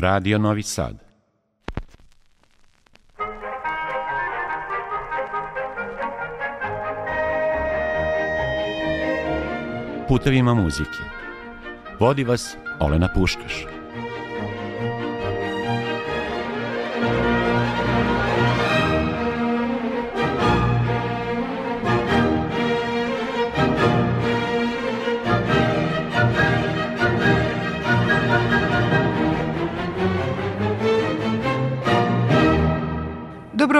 Radio Novi Sad. Putevima muzike. Vodi vas Olena Puškaš.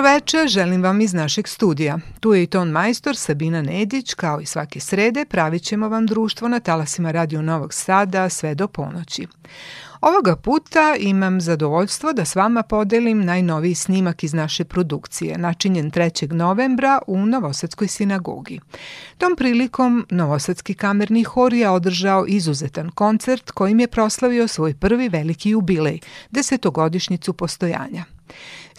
Dobroveče, želim vam iz našeg studija. Tu je i ton majstor Sabina Nedić, kao i svake srede pravit ćemo vam društvo na talasima Radio Novog Sada sve do ponoći. Ovoga puta imam zadovoljstvo da s vama podelim najnoviji snimak iz naše produkcije, načinjen 3. novembra u Novosadskoj sinagogi. Tom prilikom Novosadski kamerni hor je održao izuzetan koncert kojim je proslavio svoj prvi veliki jubilej, desetogodišnjicu postojanja.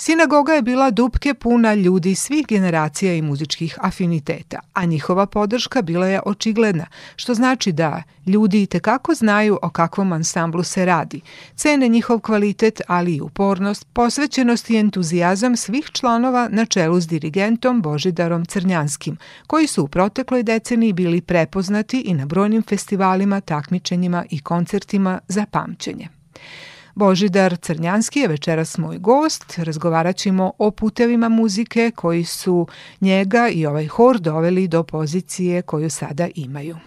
Sinagoga je bila dupke puna ljudi svih generacija i muzičkih afiniteta, a njihova podrška bila je očigledna, što znači da ljudi tekako znaju o kakvom ansamblu se radi, cene njihov kvalitet, ali i upornost, posvećenost i entuzijazam svih članova na čelu s dirigentom Božidarom Crnjanskim, koji su u protekloj deceniji bili prepoznati i na brojnim festivalima, takmičenjima i koncertima za pamćenje. Božidar Crnjanski je večeras moj gost. Razgovarat ćemo o putevima muzike koji su njega i ovaj hor doveli do pozicije koju sada imaju.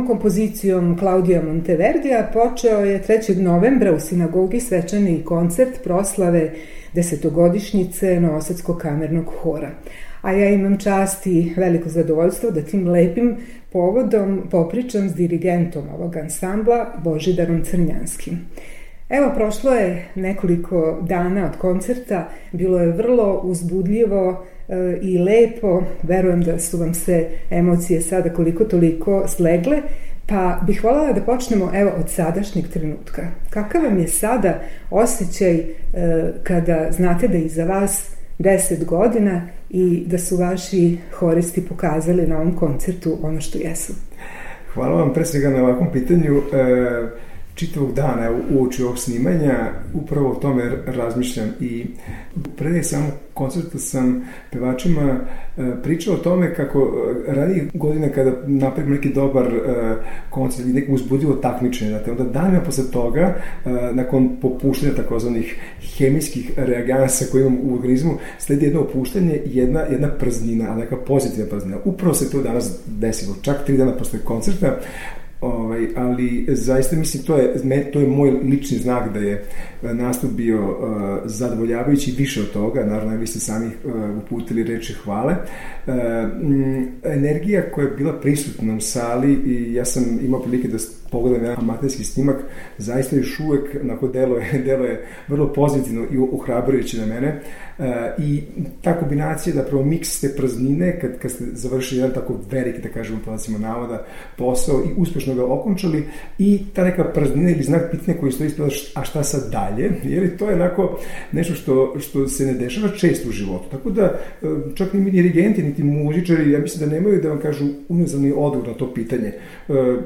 Ovom kompozicijom Klaudija Monteverdija počeo je 3. novembra u sinagogi svečani koncert proslave desetogodišnjice Novosadskog kamernog hora. A ja imam čast i veliko zadovoljstvo da tim lepim povodom popričam s dirigentom ovog ansambla Božidarom Crnjanskim. Evo, prošlo je nekoliko dana od koncerta, bilo je vrlo uzbudljivo, i lepo, verujem da su vam se emocije sada koliko toliko slegle, pa bih voljela da počnemo evo od sadašnjeg trenutka. Kakav vam je sada osjećaj e, kada znate da je iza vas 10 godina i da su vaši horisti pokazali na ovom koncertu ono što jesu? Hvala vam pre svega na ovakvom pitanju. E, čitavog dana u oči ovog snimanja upravo o tome razmišljam i pre samog koncerta sam pevačima e, pričao o tome kako e, ranijih godina kada napravimo neki dobar e, koncert i neko uzbudilo takmičenje, znate, onda danima posle toga, nakon popuštanja takozvanih hemijskih reagansa koje imamo u organizmu, sledi jedno opuštanje i jedna, jedna praznina, ali neka pozitivna praznina. Upravo se to danas desilo, čak tri dana posle koncerta, Ovaj, ali zaista mislim to je, to je moj lični znak da je nastup bio uh, zadovoljavajući više od toga, naravno vi ste sami uh, uputili reči hvale. Uh, m, energija koja je bila prisutna u sali i ja sam imao prilike da pogledam jedan amaterski snimak, zaista još uvek onako delo je, delo je vrlo pozitivno i uhrabrujuće na mene. Uh, I ta kombinacija, da prvo miks te praznine, kad, kad ste završili jedan tako veliki, da kažemo, podacima navoda, posao i uspešno ga okončali i ta neka praznina ili znak pitanja koji stoji ispred, a šta sad dalje, jer to je onako nešto što, što se ne dešava često u životu. Tako da, e, čak ni dirigenti, niti muzičari, ja mislim da nemaju da vam kažu univerzalni odgovor na to pitanje. E,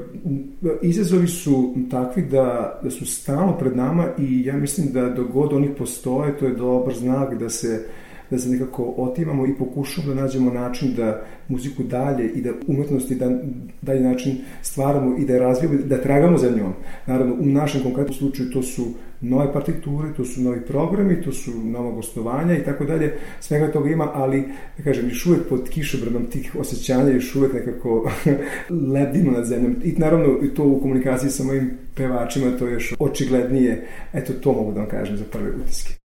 izazovi su takvi da, da su stalno pred nama i ja mislim da dogod oni postoje, to je dobar znak da se da se nekako otimamo i pokušamo da nađemo način da muziku dalje i da umetnosti da dalje način stvaramo i da je razvijamo, da tragamo za njom. Naravno, u našem konkretnom slučaju to su nove partiture, to su novi programi, to su nova gostovanja i tako dalje, svega toga ima, ali, da kažem, još uvek pod kišobranom tih osjećanja, još uvek nekako lebdimo nad zemljom. I naravno, to u komunikaciji sa mojim pevačima, to je još očiglednije, eto, to mogu da vam kažem za prve utiske.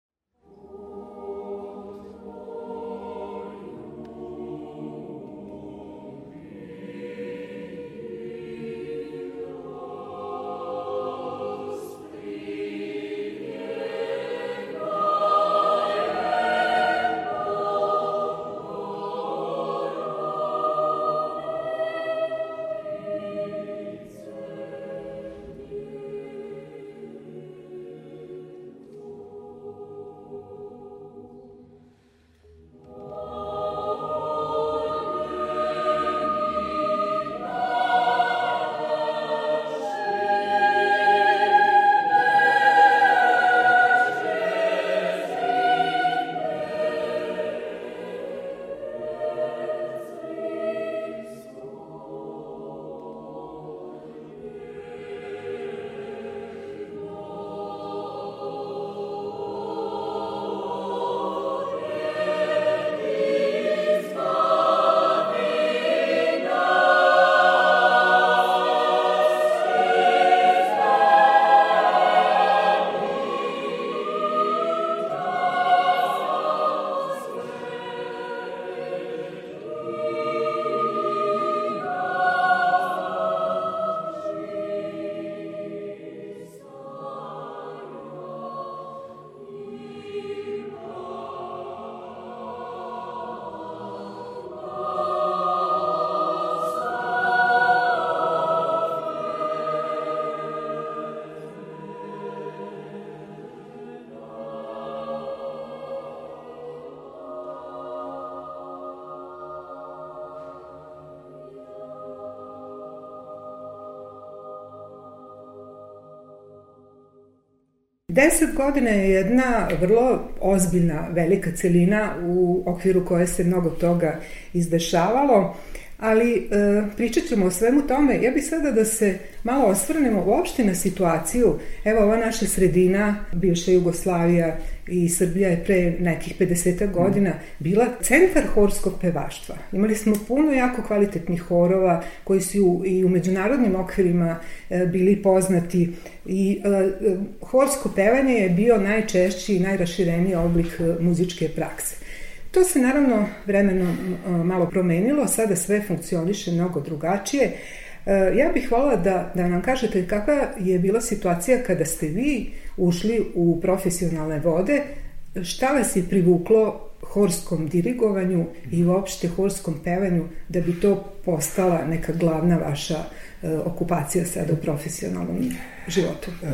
Deset godina je jedna vrlo ozbiljna, velika celina u okviru koje se mnogo toga izdešavalo, ali e, pričat ćemo o svemu tome. Ja bih sada da se malo osvrnemo uopšte na situaciju. Evo, ova naša sredina, bivša Jugoslavija i Srbija je pre nekih 50 godina bila centar horskog pevaštva. Imali smo puno jako kvalitetnih horova koji su i u međunarodnim okvirima e, bili poznati i e, horsko pevanje je bio najčešći i najrašireniji oblik e, muzičke prakse. To se naravno vremeno malo promenilo, sada sve funkcioniše mnogo drugačije. Ja bih hvala da, da nam kažete kakva je bila situacija kada ste vi ušli u profesionalne vode, šta vas je privuklo horskom dirigovanju i uopšte horskom pevanju da bi to postala neka glavna vaša e, okupacija sada u profesionalnom životu? E,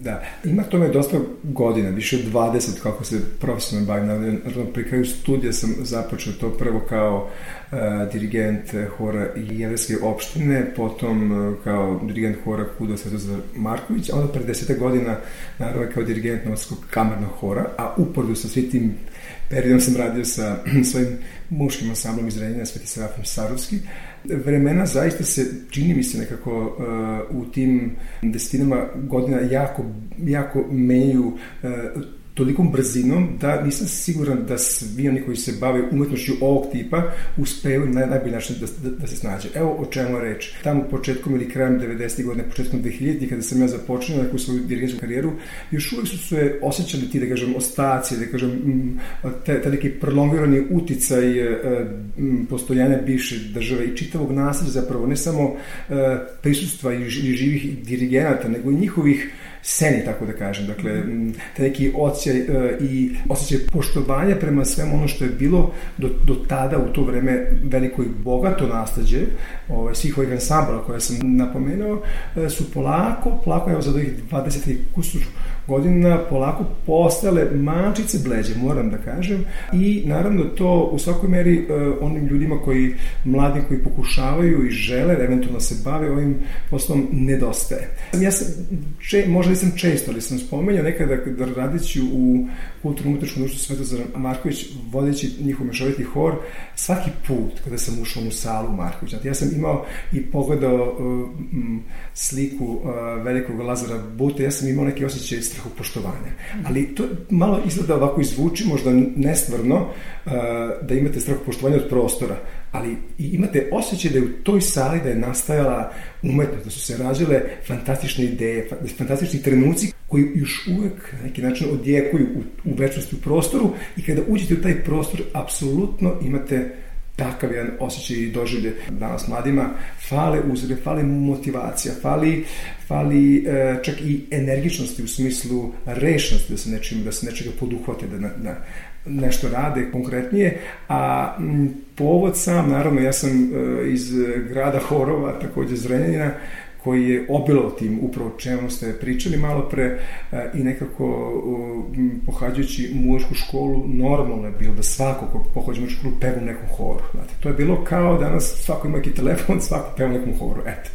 da, ima tome dosta godina, više od 20 kako se profesionalno bavim. Pri kraju studija sam započeo to prvo kao dirigent hora Jeverske opštine, potom kao dirigent hora Kudo Svetozar Marković, a onda pre deseta godina naravno kao dirigent Novatskog kamernog hora, a uporedu sa svim tim periodom sam radio sa svojim muškim ansamblom iz Renjina, Sveti Serafim Sarovski. Vremena zaista se, čini mi se nekako uh, u tim desetinama godina jako, jako menjaju uh, tolikom brzinom da nisam siguran da svi oni koji se bave umetnošću ovog tipa uspeju na najbolji način da, da, da se snađe. Evo o čemu je reč. Tamo početkom ili krajem 90. godine, početkom 2000. kada sam ja započinio neku svoju dirigentsku karijeru, još uvek su se osjećali ti, da kažem, ostaci, da kažem, te, te neki prolongirani uticaj e, postojanja bivše države i čitavog nasilja zapravo, ne samo e, prisustva i živih dirigenata, nego i njihovih seni, tako da kažem. Dakle, te neki osjećaj e, i osjećaj poštovanja prema svemu ono što je bilo do, do tada u to vreme veliko i bogato nastađe ovaj, svih ovih ansambla koje sam napomenuo e, su polako, polako evo za ovih 20 kusur godina polako postale mančice bleđe, moram da kažem, i naravno to u svakoj meri uh, onim ljudima koji, mladi koji pokušavaju i žele da eventualno se bave ovim poslom nedostaje. Ja sam, če, možda nisam često, ali sam spomenuo nekada da radići u kulturno umetničkom društvu Svetozar Marković, vodeći njihov mešoviti hor, svaki put kada sam ušao u salu Marković, znači ja sam imao i pogledao uh, sliku uh, velikog Lazara Bute, ja sam imao neki osjećaj strahopoštovanja. Ali to malo izgleda ovako izvuči, možda nestvarno, uh, da imate strahopoštovanje od prostora, ali imate osjećaj da je u toj sali da je nastajala umetnost, da su se rađale fantastične ideje, fantastični trenuci koji još uvek na neki način odjekuju u, u večnosti u prostoru i kada uđete u taj prostor, apsolutno imate takav jedan osjećaj i doživlje danas mladima, fale uzore, fale motivacija, fali, fali e, čak i energičnosti u smislu rešnosti da se nečim, da se nečega poduhvate, da, da nešto rade konkretnije, a m, povod sam, naravno ja sam e, iz grada Horova, takođe Zrenjanina, koji je obilo tim upravo čemu ste pričali malo pre e, i nekako pohađajući muzičku školu normalno je bilo da svako ko pohađa muzičku školu peva u nekom horu. Znate, to je bilo kao danas svako ima neki telefon, svako peva u nekom horu. Eto.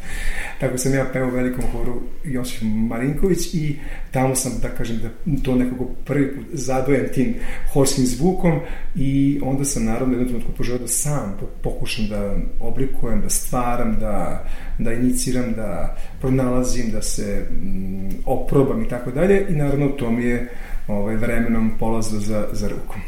Tako sam ja pevao u velikom horu Josif Marinković i tamo sam, da kažem, da to nekako prvi put zadojem tim horskim zvukom i onda sam naravno jednom trenutku poželao da sam pokušam da oblikujem, da stvaram, da, da iniciram, da pronalazim, da se mm, oprobam i tako dalje i naravno to mi je ovaj, vremenom polazilo za, za rukom.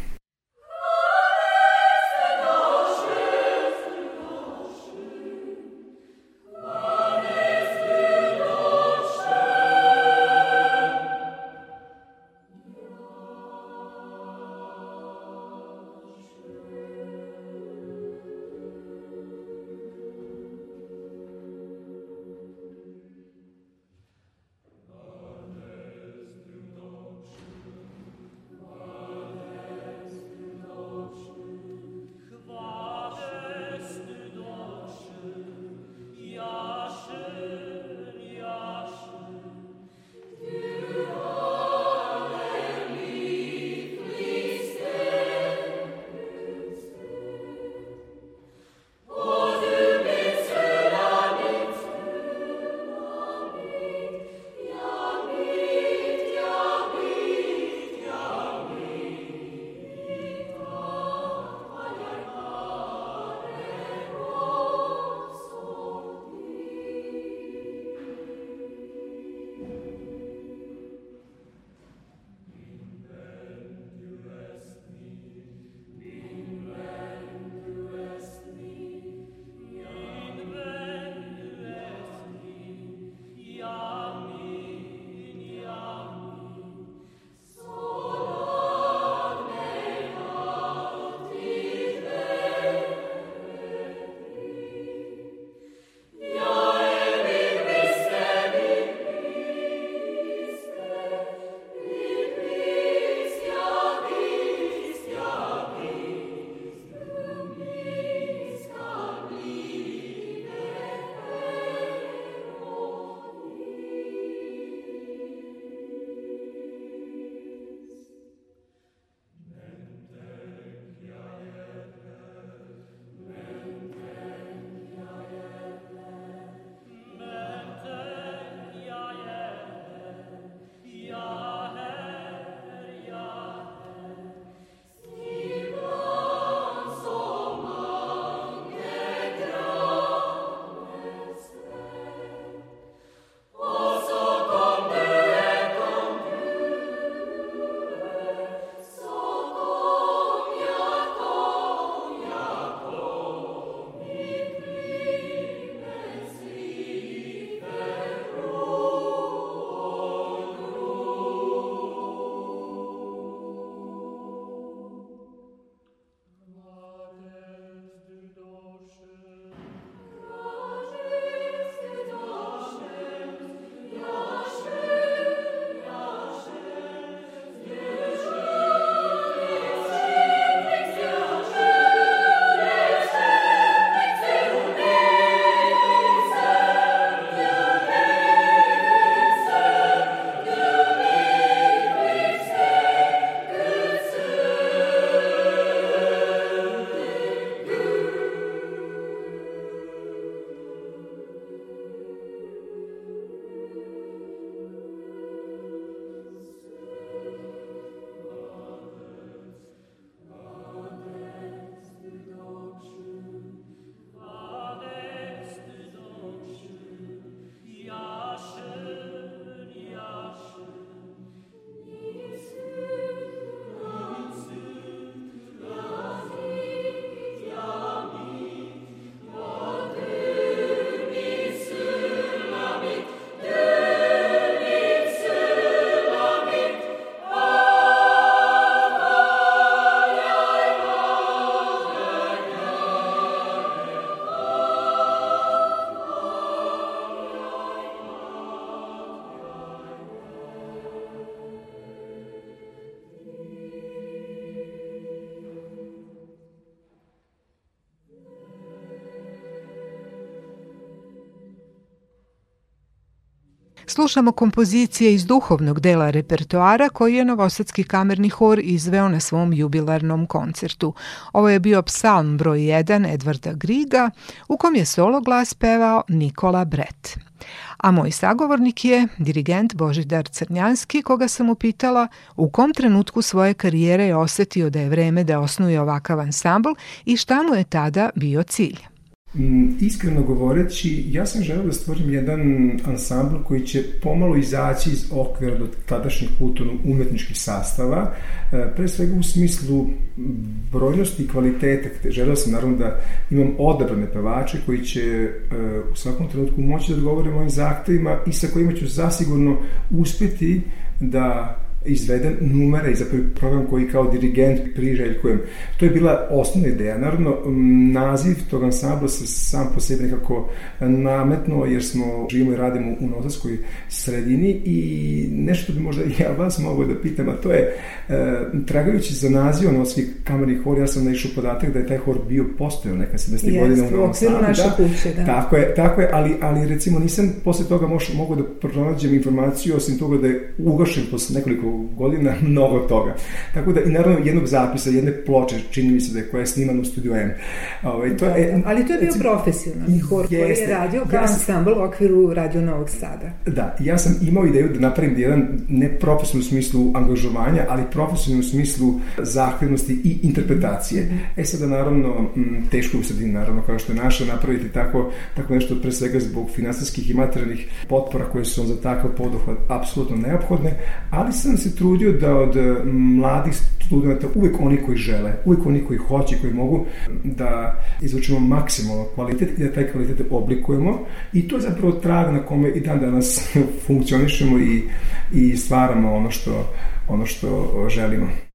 Slušamo kompozicije iz duhovnog dela repertoara koji je Novosadski kamerni hor izveo na svom jubilarnom koncertu. Ovo je bio psalm broj 1 Edvarda Griga, u kom je solo glas pevao Nikola Brett. A moj sagovornik je dirigent Božidar Crnjanski, koga sam upitala u kom trenutku svoje karijere je osetio da je vreme da osnuje ovakav ansambl i šta mu je tada bio cilj. Mm, iskreno govoreći, ja sam želeo da stvorim jedan ansambl koji će pomalo izaći iz okvira do tadašnjih kulturno-umetničkih sastava, e, pre svega u smislu brojnosti i kvalitete. Želeo sam naravno da imam odabrane pevače koji će e, u svakom trenutku moći da odgovore mojim zahtevima i sa kojima ću zasigurno uspeti da izveden numere i zapravo program koji kao dirigent priželjkujem. To je bila osnovna ideja. Naravno, naziv tog ansambla se sam po sebi nekako nametnuo jer smo živimo i radimo u notarskoj sredini i nešto bi možda ja vas mogu da pitam, a to je e, tragajući za naziv notarski kamerni hor, ja sam naišao podatak da je taj hor bio postojao neka 70. godina u Novom Sadu. da, kuće, da. Tako je, tako je, ali, ali recimo nisam posle toga moš, mogu da pronađem informaciju osim toga da je ugašen posle nekoliko godina mnogo toga. Tako da, i naravno jednog zapisa, jedne ploče, čini mi se da je koja je snimana u studiju M. Ovaj, to je, da, ali to je bio recimo, profesionalni hor koji je radio kao ja ansambl u okviru Radio Novog Sada. Da, ja sam imao ideju da napravim jedan ne profesionalno u smislu angažovanja, ali profesionalno u smislu zahtevnosti i interpretacije. Mm -hmm. E sada, naravno, teško u sredini, naravno, kao što je naša, napraviti tako, tako nešto pre svega zbog finansijskih i materijalnih potpora koje su za takav poduhvat apsolutno neophodne, ali sam se trudio da od mladih studenta uvek oni koji žele, uvek oni koji hoće, koji mogu da izvučemo maksimalno kvalitet i da taj kvalitet oblikujemo i to je zapravo trag na kome i dan danas funkcionišemo i, i stvaramo ono što, ono što želimo.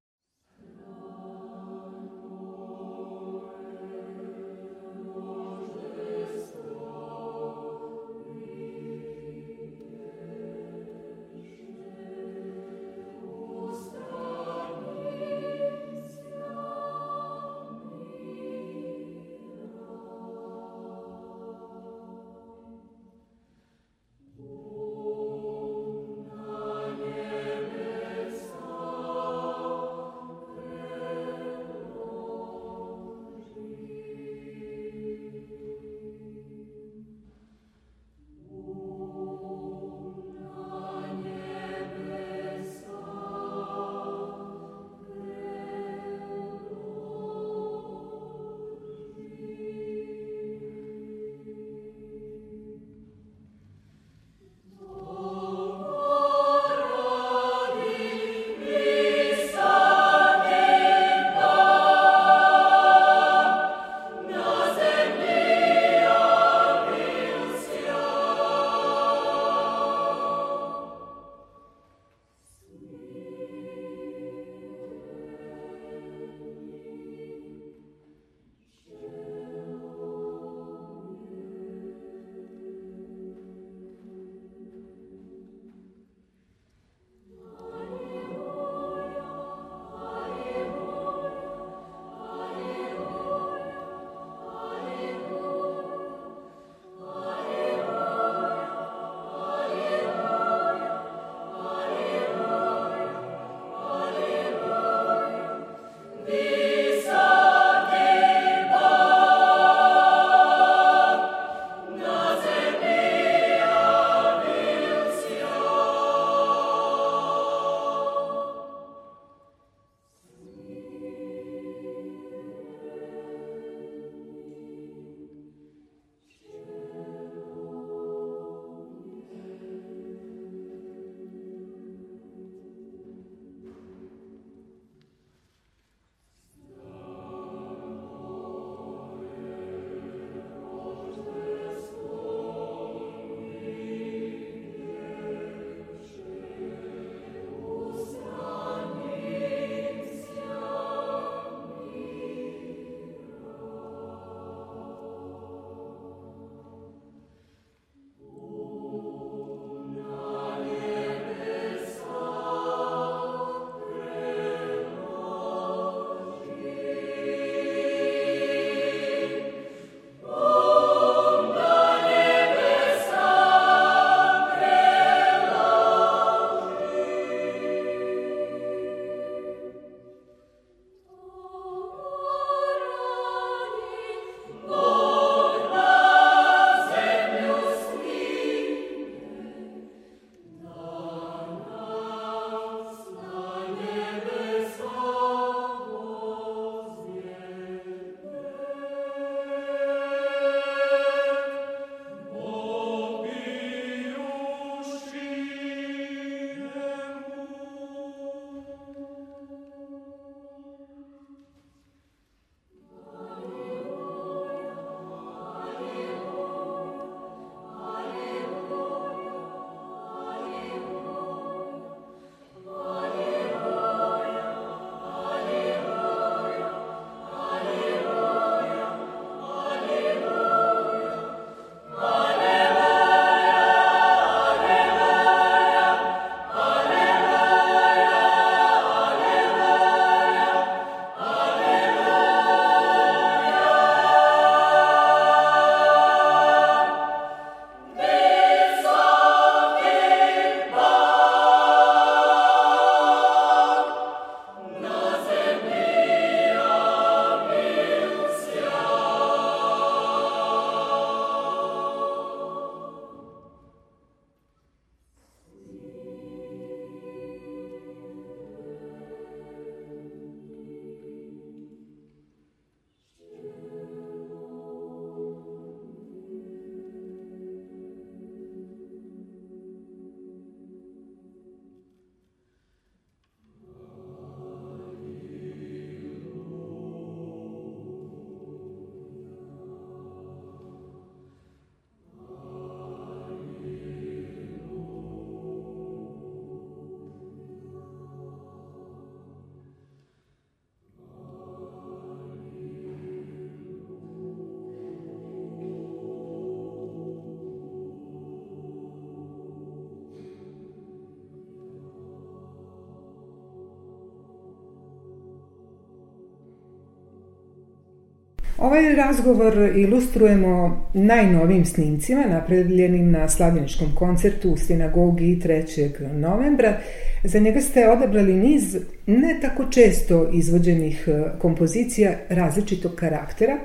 Ovaj razgovor ilustrujemo najnovijim snimcima napravljenim na slavljeničkom koncertu u sinagogi 3. novembra. Za njega ste odabrali niz ne tako često izvođenih e, kompozicija različitog karaktera.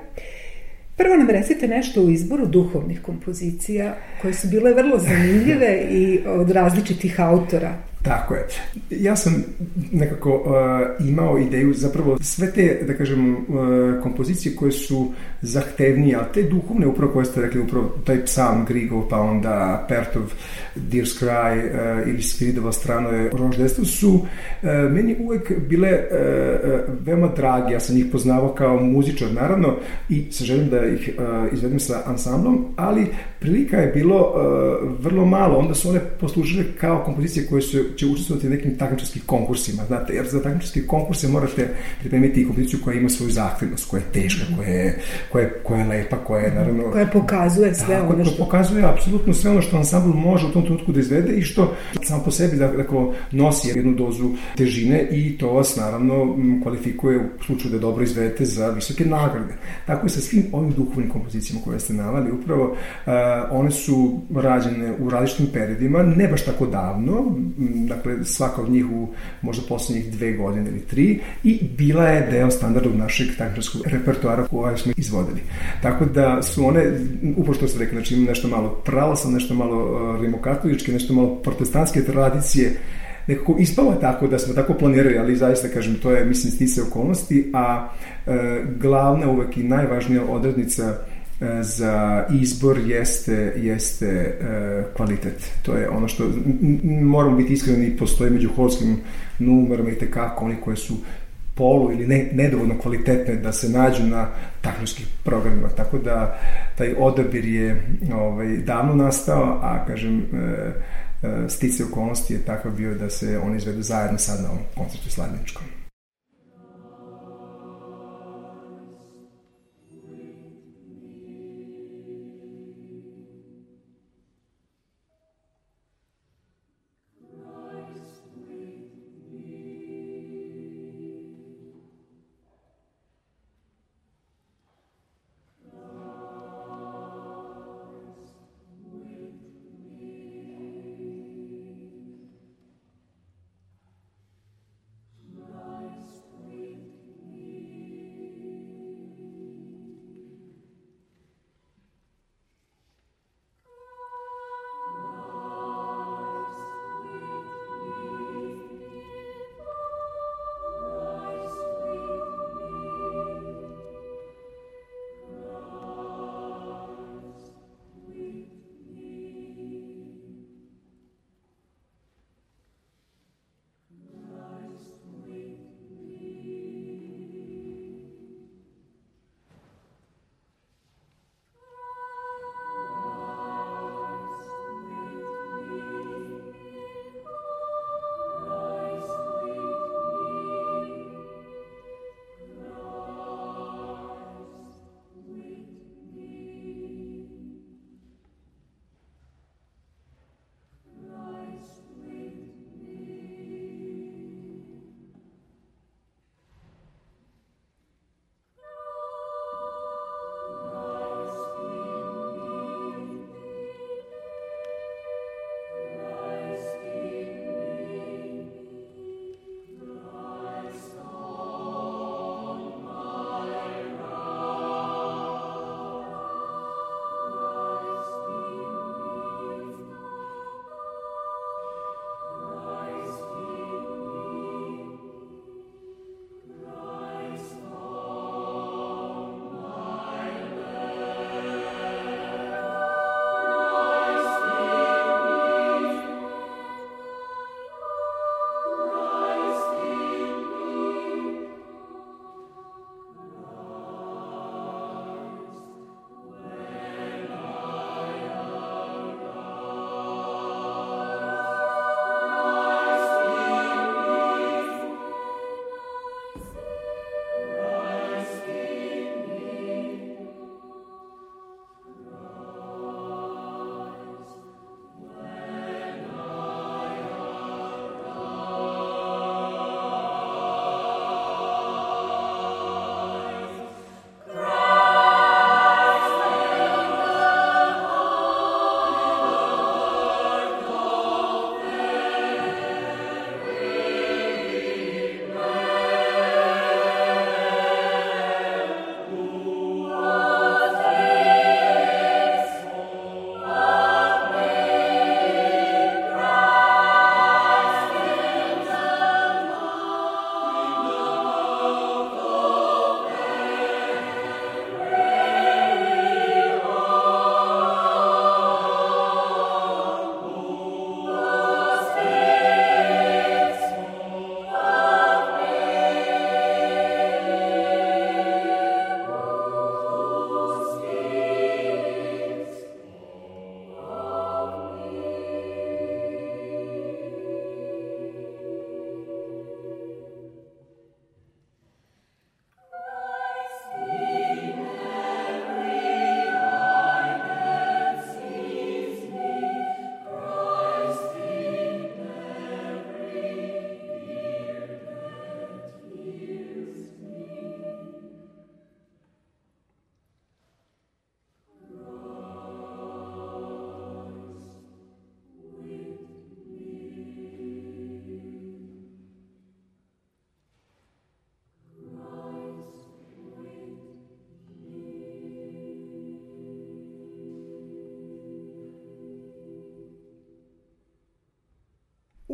Prvo nam recite nešto o izboru duhovnih kompozicija koje su bile vrlo zanimljive i od različitih autora. Tako je. Ja sam nekako uh, imao ideju, zapravo sve te, da kažem, uh, kompozicije koje su zahtevnije, ali te duhovne, upravo koje ste rekli, upravo taj psalm Grigov, pa onda Pertov, Dear's Cry uh, ili Spiridova strano je roždestvo, su uh, meni uvek bile uh, veoma dragi. Ja sam ih poznavao kao muzičar, naravno, i sa želim da ih uh, izvedem sa ansamblom, ali prilika je bilo uh, vrlo malo. Onda su one poslužile kao kompozicije koje su će učestvovati u nekim takmičarskim konkursima, znate, jer za takmičarske konkurse morate pripremiti i kompoziciju koja ima svoju zahtevnost, koja je teška, koja je, koja je, koja je lepa, koja je naravno... Koja pokazuje sve da, ono što... Pokazuje apsolutno sve ono što ansambl može u tom trenutku da izvede i što sam po sebi da, dakle, nosi jednu dozu težine i to vas naravno kvalifikuje u slučaju da dobro izvedete za visoke nagrade. Tako i sa svim ovim duhovnim kompozicijama koje ste navali, upravo uh, one su rađene u različitim periodima, ne baš tako davno, dakle svaka od njih u možda poslednjih dve godine ili tri i bila je deo standardnog našeg takmičarskog repertoara koje smo izvodili. Tako da su one, upravo što ste rekli, znači nešto malo pravoslavno, nešto malo uh, rimokatoličke, nešto malo protestantske tradicije, nekako ispalo tako da smo tako planirali, ali zaista kažem, to je, mislim, stice okolnosti, a e, glavna uvek i najvažnija odrednica E, za izbor jeste, jeste e, kvalitet. To je ono što moramo biti iskreni, postoji među horskim numerama i tekako oni koje su polu ili ne, nedovoljno kvalitetne da se nađu na takmičkih programima. Tako da taj odabir je ovaj, davno nastao, a kažem e, e, stice okolnosti je takav bio da se oni izvedu zajedno sad na ovom koncertu Sladničkom.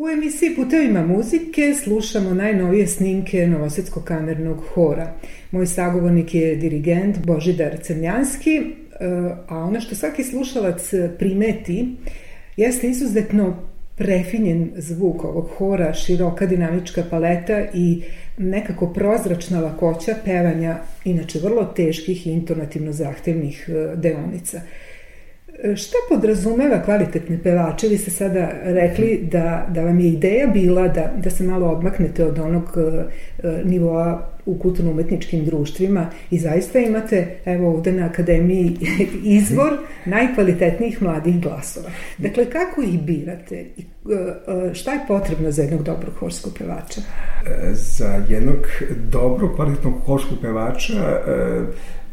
U emisiji Putevima muzike slušamo najnovije snimke Novosadskog kamernog hora. Moj sagovornik je dirigent Božidar Crnjanski, e, a ono što svaki slušalac primeti jeste izuzetno prefinjen zvuk ovog hora, široka dinamička paleta i nekako prozračna lakoća pevanja, inače vrlo teških i intonativno zahtevnih e, deonica. Šta podrazumeva kvalitetne pevače? Vi ste sada rekli da, da vam je ideja bila da, da se malo odmaknete od onog uh, nivoa u kulturno-umetničkim društvima i zaista imate, evo ovde na akademiji, izvor najkvalitetnijih mladih glasova. Dakle, kako ih birate? Šta je potrebno za jednog dobrog horskog pevača? Za jednog dobrog, kvalitetnog horskog pevača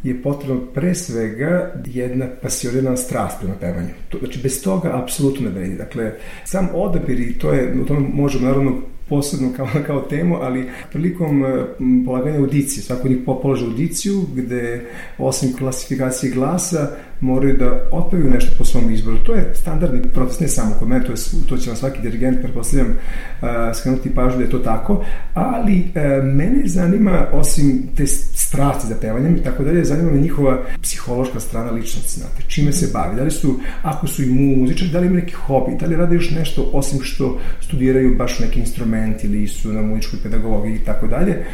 je potrebno pre svega jedna pasionirana strast prema pevanju. To, znači, bez toga apsolutno ne vredi. Dakle, sam odabir i to je, o tome možemo naravno posebno kao, kao temu, ali prilikom e, polaganja audicije, svako njih polaže audiciju gde osim klasifikacije glasa moraju da otpevaju nešto po svom izboru. To je standardni proces, ne samo kod mene, to, je, to će vam svaki dirigent, prepostavljam, uh, skrenuti pažnju da je to tako, ali uh, mene zanima, osim te strasti za pevanjem i tako dalje, zanima me njihova psihološka strana ličnosti, znate, čime se bavi, da li su, ako su i muzičari, da li imaju neki hobi, da li rade još nešto osim što studiraju baš neki instrument ili su na muzičkoj pedagogiji i tako dalje.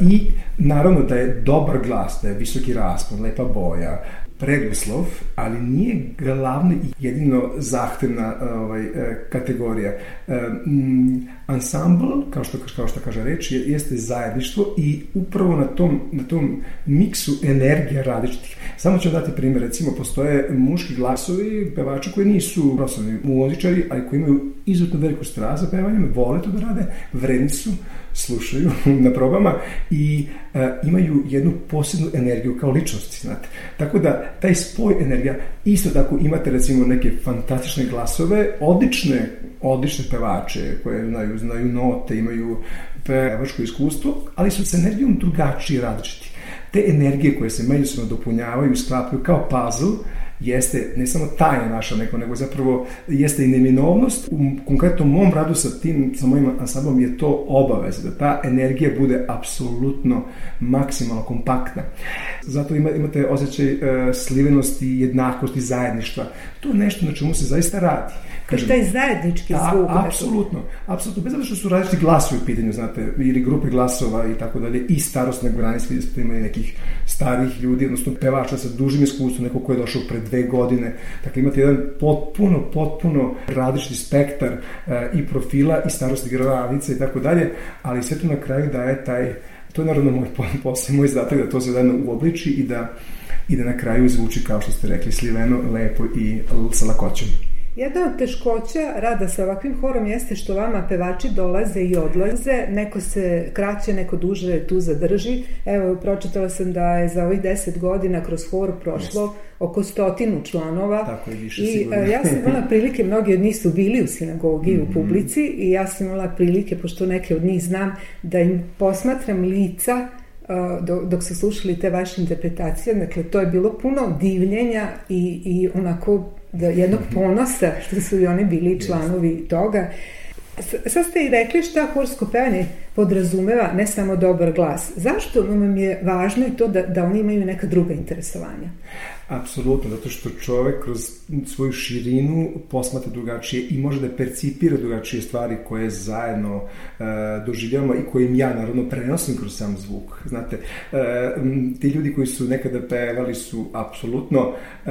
I naravno da je dobar glas, da je visoki raspon, lepa boja, preduslov, ali nije glavna i jedino zahtevna ovaj, e, kategorija. Um, ansambl, kao što, kao što kaže reč, je, jeste zajedništvo i upravo na tom, na tom miksu energija različitih. Samo ću dati primjer, recimo, postoje muški glasovi, pevači koji nisu profesionalni muzičari, ali koji imaju izuzetno veliku strast za pevanjem, vole to da rade, vredni su, slušaju na probama i e, imaju jednu posebnu energiju kao ličnosti, znate. Tako da taj spoj energija, isto tako imate recimo neke fantastične glasove, odlične, odlične pevače koje znaju, znaju note, imaju pevačko iskustvo, ali su s energijom drugačiji različiti. Te energije koje se međusobno dopunjavaju sklapaju kao puzzle, jeste ne samo tajna naša neko, nego zapravo jeste i neminovnost. U konkretnom mom radu sa tim, sa mojim ansamblom je to obaveza, da ta energija bude apsolutno maksimalno kompaktna. Zato ima, imate osjećaj uh, slivenosti, jednakosti, zajedništva. To je nešto na čemu se zaista radi. Kažem, taj zajednički da, zvuk. Apsolutno, apsolutno. Bez što su različiti glasovi u pitanju, znate, ili grupe glasova i tako dalje, i starostne granice, vidite ste imali nekih starih ljudi, odnosno pevača sa dužim iskustvom, neko ko je došao pred dve godine. Dakle, imate jedan potpuno, potpuno različiti spektar e, i profila i starostnih granice i tako dalje, ali sve to na kraju daje taj, to je naravno moj posao, moj zadatak da to se zajedno uobliči i da i da na kraju zvuči kao što ste rekli sliveno, lepo i sa lakoćom. Jedna od teškoća rada sa ovakvim horom jeste što vama pevači dolaze i odlaze, neko se kraće, neko duže tu zadrži. Evo, pročitala sam da je za ovih deset godina kroz hor prošlo oko stotinu članova. Tako je više I sigurno. ja sam imala prilike, mnogi od njih su bili u sinagogi mm -hmm. u publici i ja sam imala prilike, pošto neke od njih znam, da im posmatram lica dok su slušali te vaše interpretacije, dakle to je bilo puno divljenja i, i onako da jednog mhm. ponosa što su i oni bili članovi toga. Sad ste i rekli šta horsko pevanje podrazumeva ne samo dobar glas. Zašto vam je važno i to da, da oni imaju neka druga interesovanja? Apsolutno, zato što čovek kroz svoju širinu posmatra drugačije i može da percipira drugačije stvari koje zajedno e, doživljavamo i koje im ja naravno prenosim kroz sam zvuk. Znate, e, ti ljudi koji su nekada pevali su apsolutno e,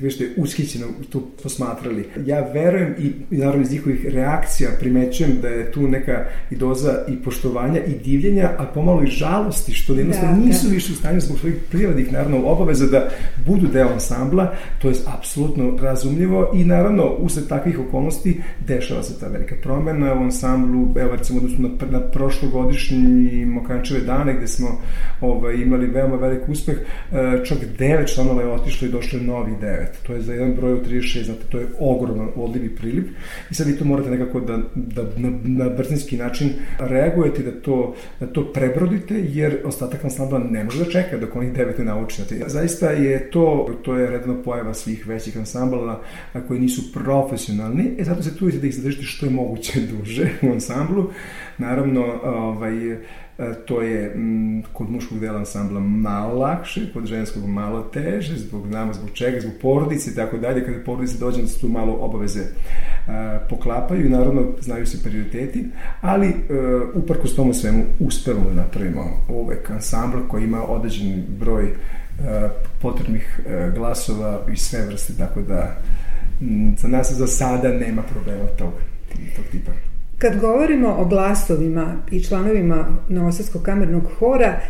vešte, ushićeno to posmatrali. Ja verujem i, i naravno iz njihovih reakcija primećujem da je tu neka i doza i poštovanja i divljenja, a pomalo i žalosti što jednostavno da, nisu da. više u stanju zbog svojih prirodnih naravno obaveza da budu deo ansambla, to je apsolutno razumljivo i naravno usled takvih okolnosti dešava se ta velika promena u ansamblu, evo recimo su na, na prošlogodišnji Mokančeve dane gde smo ovaj, imali veoma velik uspeh, e, čak devet članova je otišlo i došlo je novi devet. To je za jedan broj od 36, znate, to je ogroman odliv i priliv i sad vi to morate nekako da, da na, na brzinski način reagujete da to, da to prebrodite, jer ostatak ansambla ne može da čeka dok onih devet ne nauči. Zaista je to to, to je redno pojava svih većih ansambala koji nisu profesionalni, e zato se tu da ih zadržite što je moguće duže u ansamblu. Naravno, ovaj, E, to je m, kod muškog dela ansambla malo lakše, kod ženskog malo teže, zbog nama, zbog čega, zbog porodice i tako dalje. Kada porodice dođe, da tu malo obaveze a, e, poklapaju i naravno znaju se prioriteti, ali e, uprkos tomu svemu uspevamo da napravimo uvek ansambl koji ima određen broj a, potrebnih a, glasova i sve vrste, tako da za nas za sada nema problema tog, tog tipa. Kad govorimo o glasovima i članovima Novosadskog kamernog hora,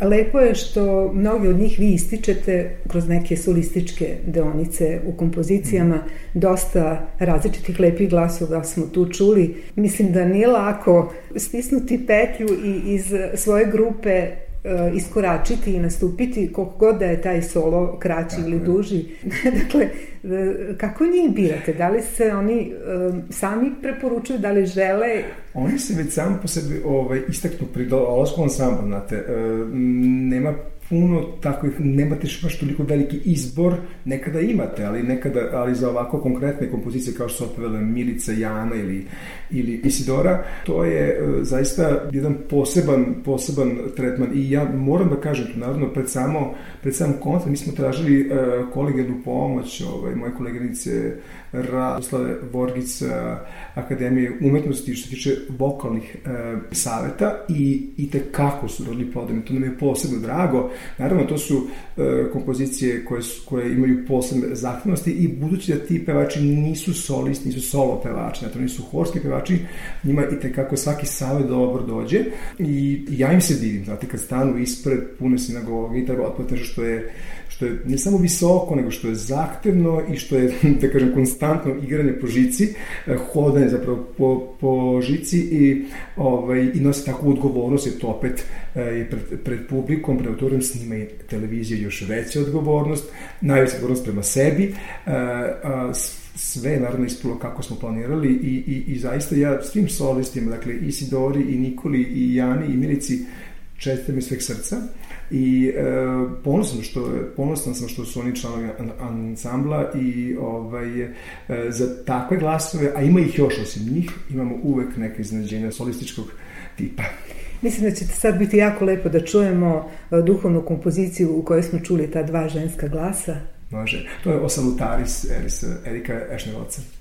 lepo je što mnogi od njih vi ističete kroz neke solističke deonice u kompozicijama. Dosta različitih lepih glasova smo tu čuli. Mislim da nije lako stisnuti petlju i iz svoje grupe E, iskoračiti i nastupiti koliko god da je taj solo kraći ili duži. dakle, e, kako njih birate? Da li se oni e, sami preporučuju, da li žele? Oni se već sami po sebi ovaj, istaknu pri dolasku ansambla, znate, nema puno takvih, nemate baš toliko veliki izbor, nekada imate, ali nekada, ali za ovako konkretne kompozicije kao što su otpevele Milica, Jana ili, ili Isidora, to je e, zaista jedan poseban, poseban tretman. I ja moram da kažem naravno, pred samo, pred sam koncert mi smo tražili uh, kolegijalnu pomoć, ovaj, moje koleginice Radoslave Vorgica Akademije umetnosti što se tiče vokalnih e, saveta i, i te kako su rodili plodom. To nam je posebno drago. Naravno, to su e, kompozicije koje, su, koje imaju posebne zahtevnosti i budući da ti pevači nisu solisti, nisu solo pevači, znači nisu horski pevači, njima i te kako svaki savet dobro dođe i ja im se divim, znate, kad stanu ispred pune sinagoge i tako što je što je ne samo visoko, nego što je zahtevno i što je, da kažem, konstantno igranje po žici, eh, hodanje zapravo po, po žici i, ovaj, i nosi takvu odgovornost, jer to opet je pred, pred publikom, pred autorom snima i televizija još veća odgovornost, najveća odgovornost prema sebi, a, eh, a, sve je naravno ispalo kako smo planirali i, i, i zaista ja svim solistima, dakle i Sidori i Nikoli i Jani i Milici čestitam iz sveg srca i e, ponosan, što, ponosan sam što su oni članovi ansambla i ovaj, e, za takve glasove, a ima ih još osim njih, imamo uvek neke iznenađenja solističkog tipa. Mislim da će sad biti jako lepo da čujemo e, duhovnu kompoziciju u kojoj smo čuli ta dva ženska glasa. Može. To je Osalutaris Erika Ešnevoca.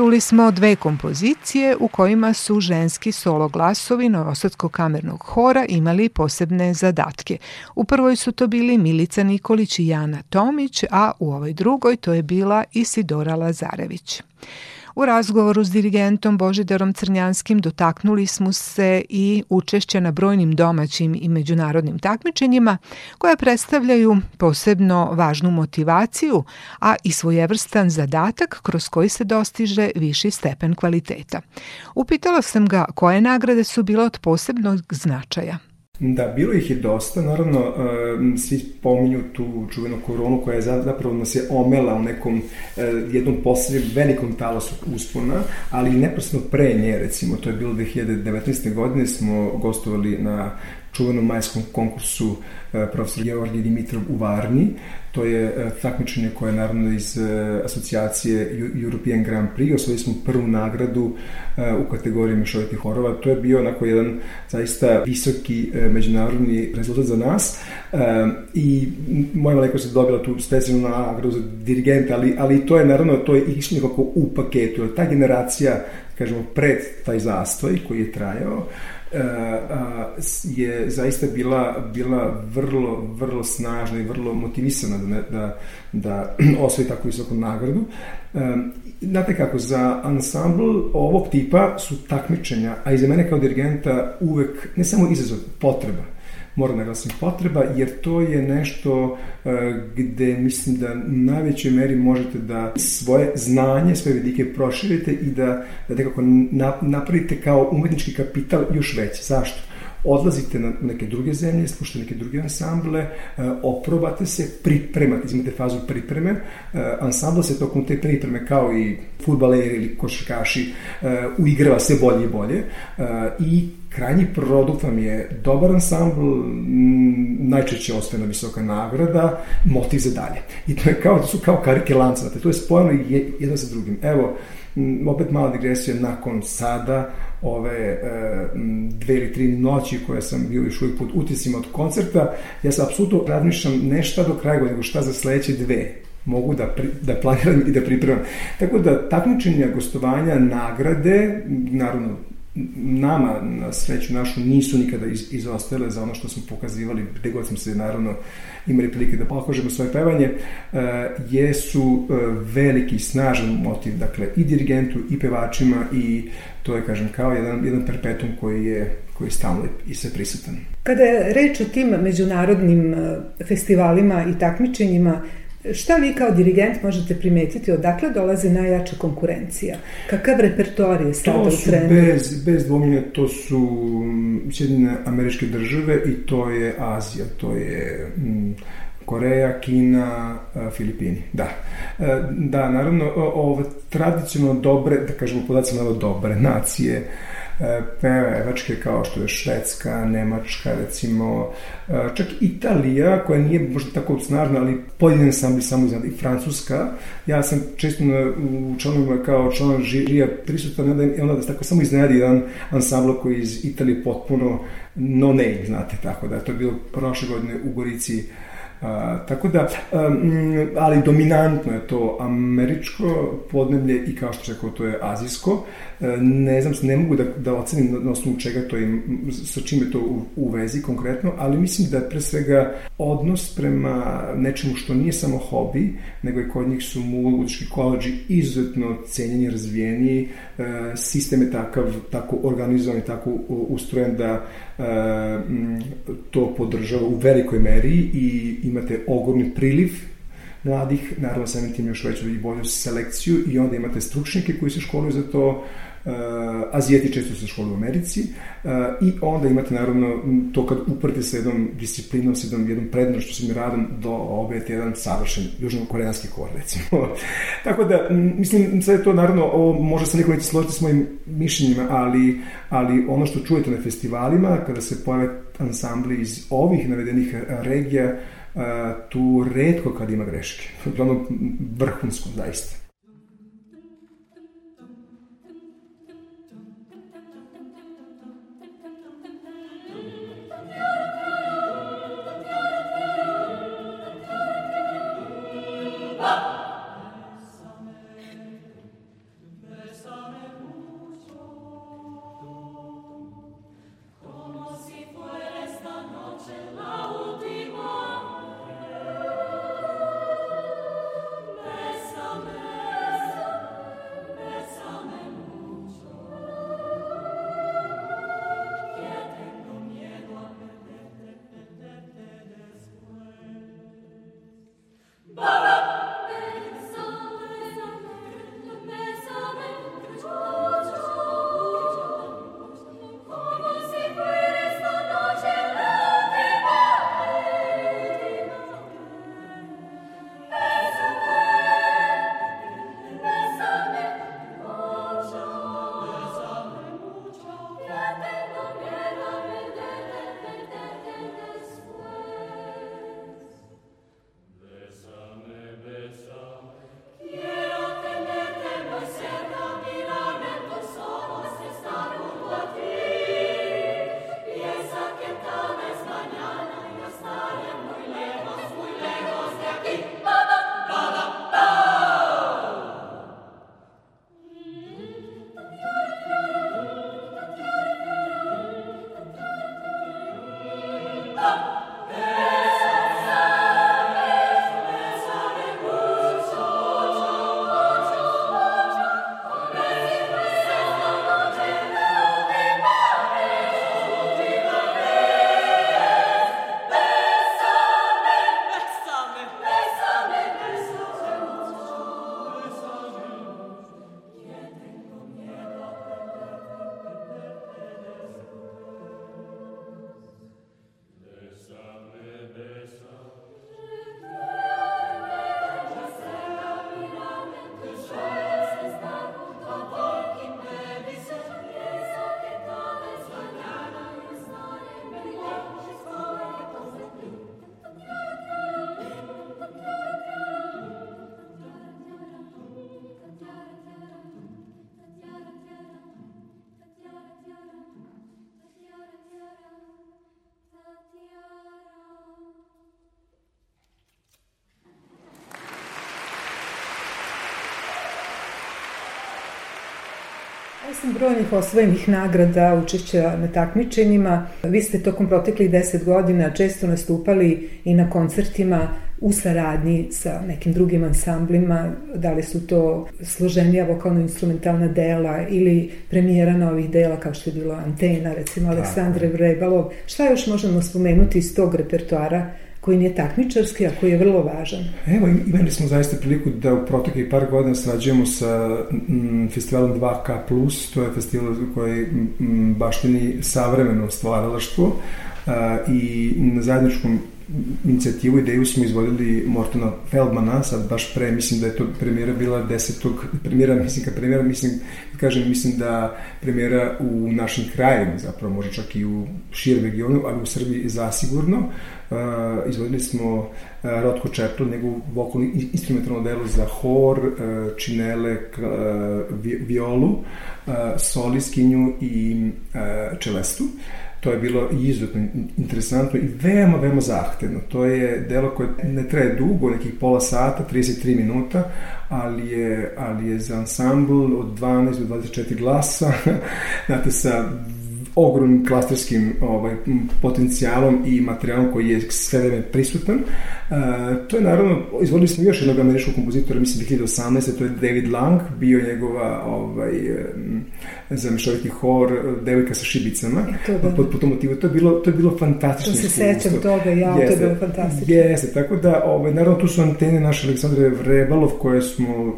Čuli smo dve kompozicije u kojima su ženski solo glasovi Novosadskog kamernog hora imali posebne zadatke. U prvoj su to bili Milica Nikolić i Jana Tomić, a u ovoj drugoj to je bila Isidora Lazarević. U razgovoru s dirigentom Božidarom Crnjanskim dotaknuli smo se i učešća na brojnim domaćim i međunarodnim takmičenjima koja predstavljaju posebno važnu motivaciju, a i svojevrstan zadatak kroz koji se dostiže viši stepen kvaliteta. Upitala sam ga koje nagrade su bile od posebnog značaja. Da, bilo ih je dosta, naravno svi pominju tu čuvenu koronu koja je zapravo nas je omela u nekom e, jednom poslednjem velikom talasu uspona, ali neprosno pre nje, recimo, to je bilo 2019. godine, smo gostovali na čuvenom majskom konkursu e, profesor Georgij Dimitrov u Varni. To je e, takmičenje koje je naravno iz e, asocijacije European Grand Prix. Osvojili smo prvu nagradu u kategoriji mešovitih horova. To je bio onako jedan zaista visoki međunarodni rezultat za nas i moja malenkost se dobila tu specijalnu nagradu za dirigenta, ali, ali to je naravno to je išlo nekako u paketu. Ta generacija, kažemo, pred taj zastoj koji je trajao, je zaista bila, bila vrlo, vrlo snažna i vrlo motivisana da, da, da osvoji takvu visoku nagradu. Znate kako, za ansambl ovog tipa su takmičenja, a i za mene kao dirigenta uvek, ne samo izazov, potreba moram da glasim potreba, jer to je nešto uh, gde mislim da najvećoj meri možete da svoje znanje, svoje vidike proširite i da, da nekako napravite kao umetnički kapital još veći. Zašto? Odlazite na neke druge zemlje, slušate neke druge ansamble, oprobate se, pripremate, imate fazu pripreme, ansambl se tokom te pripreme kao i futbaleri ili košarkaši uigrava sve bolje i bolje i krajnji produkt vam je dobar ansambl, najčešće ostane visoka nagrada, motiv za dalje. I to je kao, to su kao karike lanca, to je spojeno jedno sa drugim. Evo, opet mala digresija nakon sada, ove e, dve ili tri noći koje sam bio još uvijek pod utisima od koncerta, ja sam apsolutno razmišljam ne šta do kraja nego šta za sledeće dve mogu da, pri, da planiram i da pripremam. Tako da takmičenja, gostovanja, nagrade, naravno nama, na sreću našu, nisu nikada iz, izostale za ono što smo pokazivali, gde god smo se naravno imali prilike da pokažemo svoje pevanje, e, jesu e, veliki, snažan motiv, dakle, i dirigentu, i pevačima, i to je, kažem, kao jedan, jedan perpetum koji je, koji je stalno i sve prisutan. Kada je reč o tim međunarodnim e, festivalima i takmičenjima, Šta vi kao dirigent možete primetiti odakle dolazi najjača konkurencija? Kakav repertoar je sada u trendu? Bez, bez dvomljenja, to su mm, Sjedine američke države i to je Azija, to je mm, Koreja, Kina, Filipini. Da. E, da, naravno, ove tradicionalno dobre, da kažemo podacima dobre nacije, pevačke kao što je Švedska, Nemačka, recimo, e, čak Italija, koja nije možda tako snažna, ali pojedine sam bi samo iznad, i Francuska. Ja sam često u članovima kao član žirija prisutan, i onda da se tako samo iznenadi jedan ansambl koji iz Italije potpuno no name, znate, tako da to je bilo prošle godine u Gorici A, tako da, um, ali dominantno je to američko podneblje i kao što rekao, to je azijsko. Ne znam, ne mogu da, da ocenim na, na osnovu čega to je, sa čime to u, u vezi konkretno, ali mislim da pre svega odnos prema nečemu što nije samo hobi, nego i kod njih su muzički koleđi izuzetno cenjeni, razvijeni, e, sistem je takav, tako organizovan i tako ustrojen da e, to podržava u velikoj meri i imate ogromni priliv mladih, naravno samim tim još veću i bolju selekciju i onda imate stručnike koji se školuju za to, Azijeti često se školuju u Americi uh, i onda imate naravno to kad uprte sa jednom disciplinom, sa jednom, jednom prednošću, sa jednom radom do obete jedan savršen južno-koreanski kor, recimo. Tako da, mislim, sve to naravno, ovo može se neko neće složiti s mojim mišljenjima, ali, ali ono što čujete na festivalima, kada se pojave ansambli iz ovih navedenih regija, uh, tu redko kad ima greške. Uglavnom, vrhunsko, zaista. Osim brojnih osvojenih nagrada, učešća na takmičenjima, vi ste tokom proteklih deset godina često nastupali i na koncertima u saradnji sa nekim drugim ansamblima, da li su to složenija vokalno-instrumentalna dela ili premijera novih dela kao što je bilo Antena, recimo Aleksandre Vrebalov. Šta još možemo spomenuti iz tog repertoara koji nije takmičarski, a koji je vrlo važan. Evo, imali smo zaista priliku da u proteklih par godina srađujemo sa m, festivalom 2K+, to je festival koji m, baštini savremeno stvaralaštvo a, i na zajedničkom inicijativu, ideju smo izvodili Mortona Feldmana, sad baš pre, mislim da je to premijera bila desetog, premijera, mislim kad premijera, mislim, kažem, mislim da premijera u našim krajevima, zapravo može čak i u širem regionu, ali u Srbiji zasigurno. Uh, izvodili smo uh, Rotko Čepel, njegovu vokalnu instrumentalnu delu za hor, uh, činele, uh, violu, uh, soliskinju i uh, čelestu. Uh, To je bilo izuzetno interesantno i veoma, veoma zahtevno. To je delo koje ne traje dugo, nekih pola sata, 33 minuta, ali je, ali je za ansambl od 12 do 24 glasa, znate, sa ogromnim klasterskim ovaj, potencijalom i materijalom koji je sve vreme prisutan. Uh, to je naravno, izvodili smo još jednog američkog kompozitora, mislim 2018. to je David Lang, bio njegova ovaj, za mešoviti hor, devojka sa šibicama, to, da. po, po tom motivu. To je bilo, to je bilo fantastično To se sećam toga, ja, jeste, to je bilo fantastično. Jeste, tako da, ovaj, naravno tu su antene naše Aleksandre Vrebalov koje smo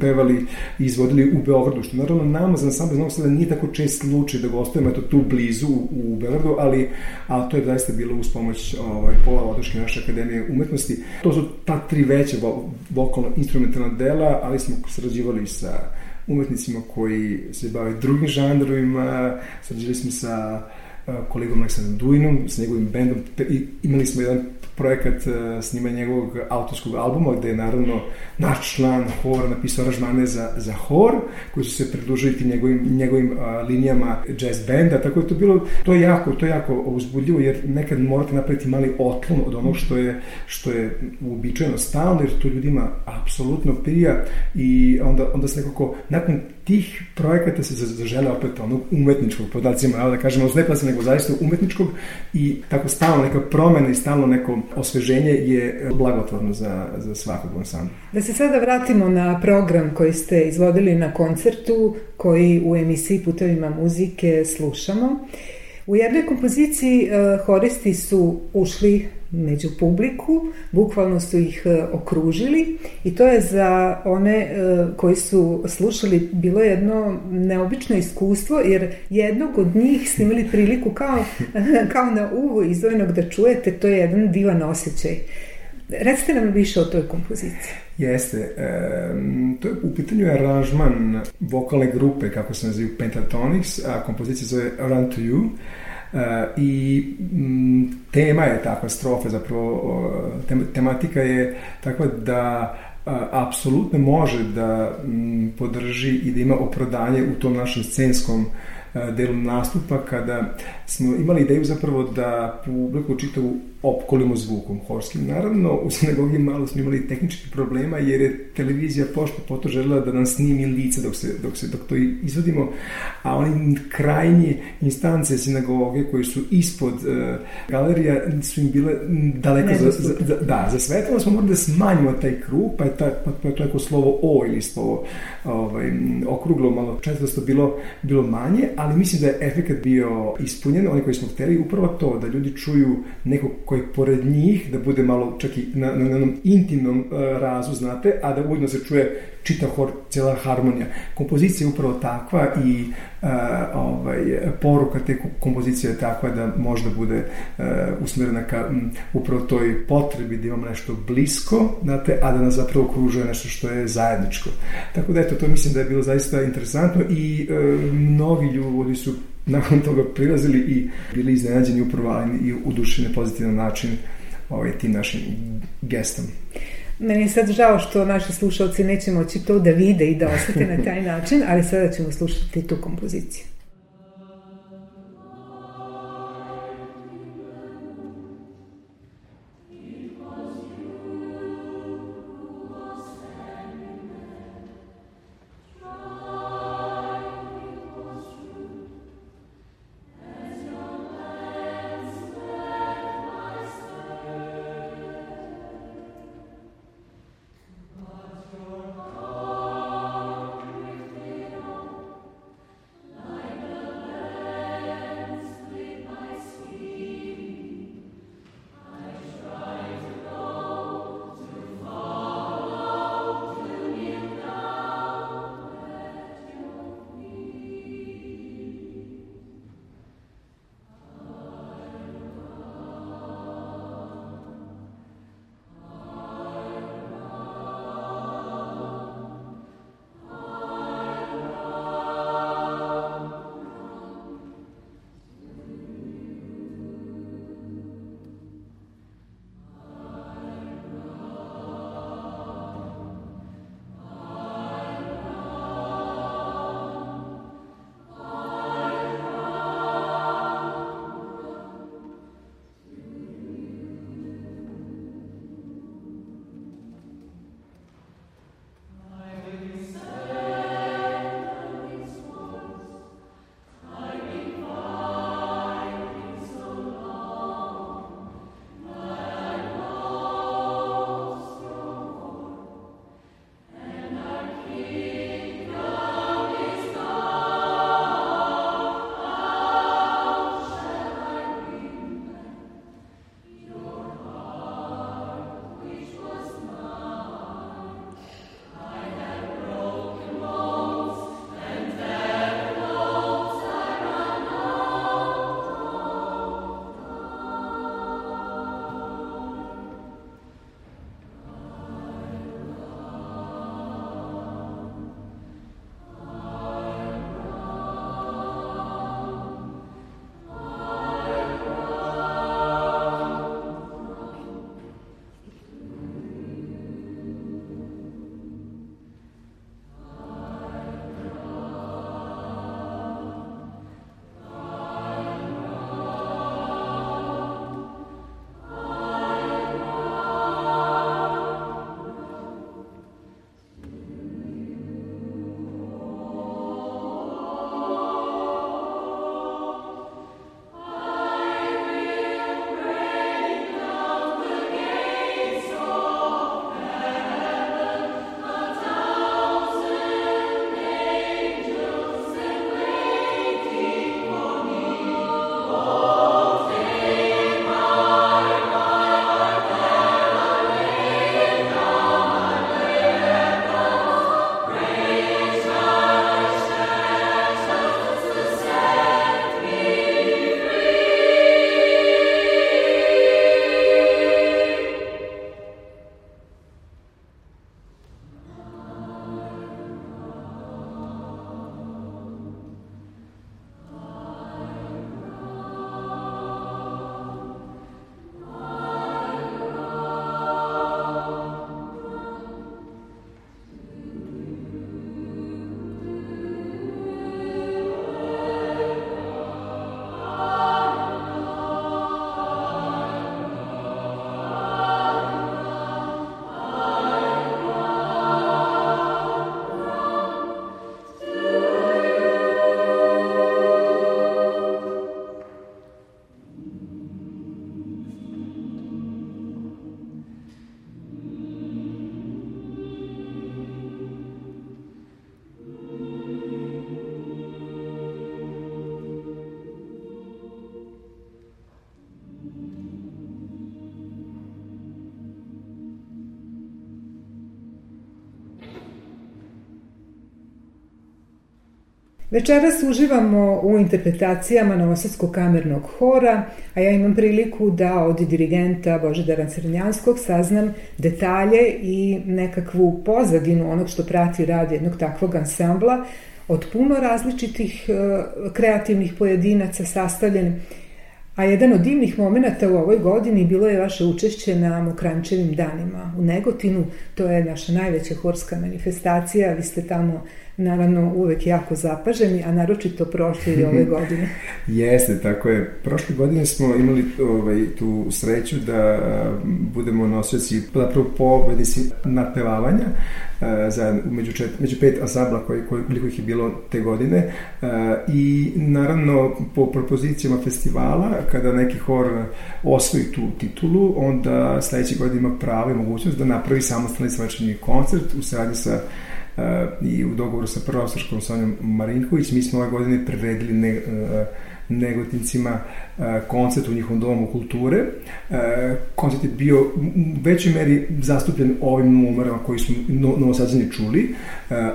pevali i izvodili u Beogradu, što naravno nama za ansambl Novog Sada nije tako čest slučaj da gostujemo eto tu blizu u Beogradu, ali, ali to je zaista bilo uz pomoć ovaj, Pola Vodoške naše akademije umetnosti. To su ta tri veće vokalno-instrumentalna dela, ali smo sarađivali sa umetnicima koji se bave drugim žanrovima, sarađivali smo sa kolegom Aleksandrom Duinom, sa njegovim bendom, imali smo jedan projekat uh, snimanja njegovog autorskog albuma, gde je naravno naš član hora napisao aranžmane za, za hor, koji su se pridružili tim njegovim, njegovim uh, linijama jazz benda, tako da to bilo, to je jako, to je jako uzbudljivo, jer nekad morate napraviti mali otlon od onog što je, što je uobičajeno stalno, jer to ljudima apsolutno prija i onda, onda se nekako, nakon tih projekata se zažele opet onog umetničkog podacima, da kažemo, ne nego zaista umetničkog i tako stalno neka promena i stalno neko osveženje je blagotvorno za, za svakog ansambla. Da se sada vratimo na program koji ste izvodili na koncertu, koji u emisiji Putevima muzike slušamo. U jednoj kompoziciji uh, horisti su ušli među publiku, bukvalno su ih e, okružili i to je za one e, koji su slušali bilo jedno neobično iskustvo jer jednog od njih ste imali priliku kao, kao na uvo izvojenog da čujete, to je jedan divan osjećaj. Recite nam više o toj kompoziciji. Jeste. E, to je u pitanju aranžman vokalne grupe, kako se nazivaju Pentatonics, a kompozicija zove Run to You. I m, tema je takva strofa, zapravo tem, tematika je takva da apsolutno može da m, podrži i da ima opravdanje u tom našem scenskom delu nastupa kada smo imali ideju zapravo da publiku čitavu opkolimo zvukom horskim. Naravno, u sinagogi malo smo imali tehničkih problema jer je televizija pošto poto želela da nam snimi lice dok, se, dok, se, dok to izvodimo, a oni krajnji instance sinagoge koji su ispod uh, galerija su im bile daleko za, za, za, da, za svetlo smo morali da smanjimo taj krug, pa je, ta, pa je to slovo O ili slovo ovaj, okruglo, malo četvrsto bilo, bilo manje, ali mislim da je efekt bio ispunjen, oni koji smo hteli, upravo to, da ljudi čuju nekog koji pored njih, da bude malo čak i na, na, na jednom intimnom uh, razu, znate, a da ujedno se čuje čita hor, cijela harmonija. Kompozicija je upravo takva i uh, ovaj, poruka te kompozicije je takva da možda bude uh, usmerena ka m, upravo toj potrebi da imamo nešto blisko, znate, a da nas zapravo okružuje nešto što je zajedničko. Tako da eto, to mislim da je bilo zaista interesantno i uh, mnogi ljudi su nakon toga prilazili i bili iznenađeni upravo ali i udušeni pozitivan način ovaj, tim našim gestom. Meni je sad žao što naši slušalci neće moći to da vide i da osete na taj način, ali sada ćemo slušati tu kompoziciju. Večeras uživamo u interpretacijama Novosadskog kamernog hora, a ja imam priliku da od dirigenta Božedara Crnjanskog saznam detalje i nekakvu pozadinu onog što prati rad jednog takvog ansambla od puno različitih e, kreativnih pojedinaca sastavljen A jedan od divnih momenta u ovoj godini bilo je vaše učešće na Mokrančevim danima u Negotinu. To je naša najveća horska manifestacija. Vi ste tamo naravno uvek jako zapaženi, a naročito prošle i ove godine. Jeste, tako je. Prošle godine smo imali ovaj, tu sreću da budemo nosioci zapravo pobednici napevavanja za, među, čet, među pet ansambla koji, koji, koliko ih je bilo te godine i naravno po propozicijama festivala kada neki hor osvoji tu titulu onda sledeće godine ima pravo i mogućnost da napravi samostalni svečani koncert u saradnji sa i u dogovoru sa Sonjom Marinković mi smo ove godine priredili ne, e, negotincima e, koncert u njihovom domu kulture. E, koncert je bio u većoj meri zastupljen ovim numerama koji su novosađeni čuli,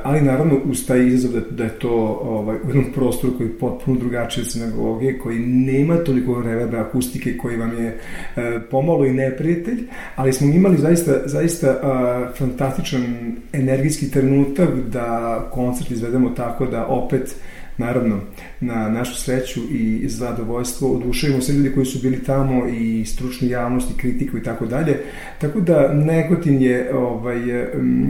ali naravno uz taj izazov da, da je to ovaj, u jednom prostoru koji je potpuno drugačiji od sinagoge, koji nema toliko reverba akustike koji vam je pomalo i neprijatelj, ali smo imali zaista, zaista fantastičan energijski trenutak da koncert izvedemo tako da opet naravno, na našu sreću i zadovoljstvo oduševimo sve ljudi koji su bili tamo i stručni javnost i kritiku i tako dalje. Tako da Negotin je ovaj,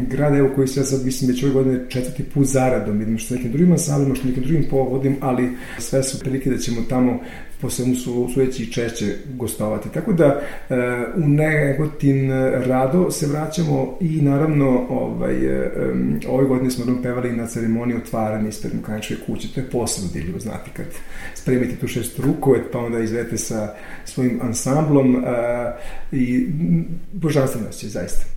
grad evo koji se sad mislim već ove godine četvrti put zaradom, vidim što nekim drugim ansamblima, što nekim drugim povodim, ali sve su prilike da ćemo tamo po svemu su sujeći i češće gostovati. Tako da e, u Negotin rado se vraćamo i naravno ovaj, e, ove godine smo nam pevali na ceremoniji otvaranja ispred Mukaničke kuće. To je posebno divljivo, znati, kad spremite tu šest rukove, pa onda izvete sa svojim ansamblom e, i božanstveno će zaista.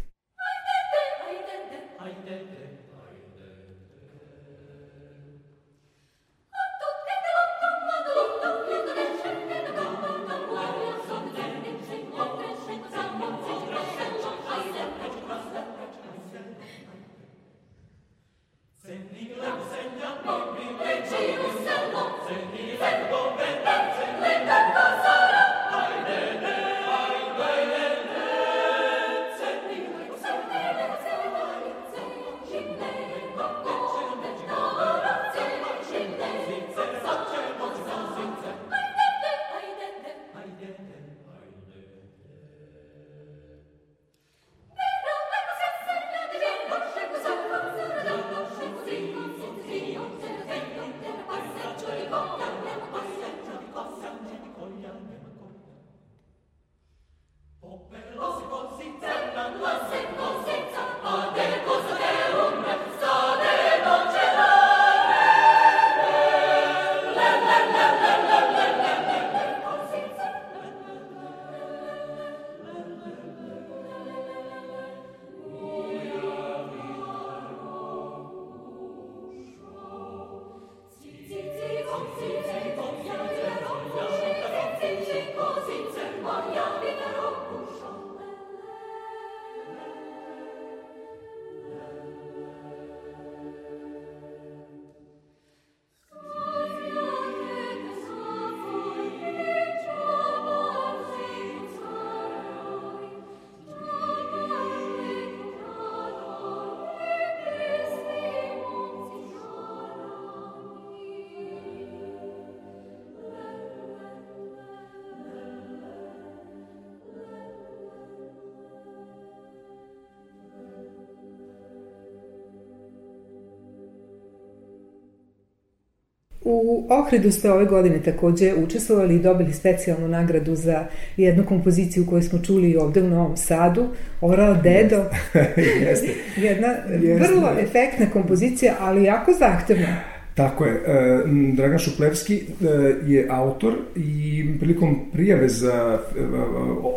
U Ohridu ste ove godine takođe učestvovali i dobili specijalnu nagradu za jednu kompoziciju koju smo čuli ovde u Novom Sadu, Oral Dedo. Jeste. Jedna Jeste. vrlo efektna kompozicija, ali jako zahtevna. Tako je. E, Dragan Šuplevski e, je autor i prilikom prijave za e,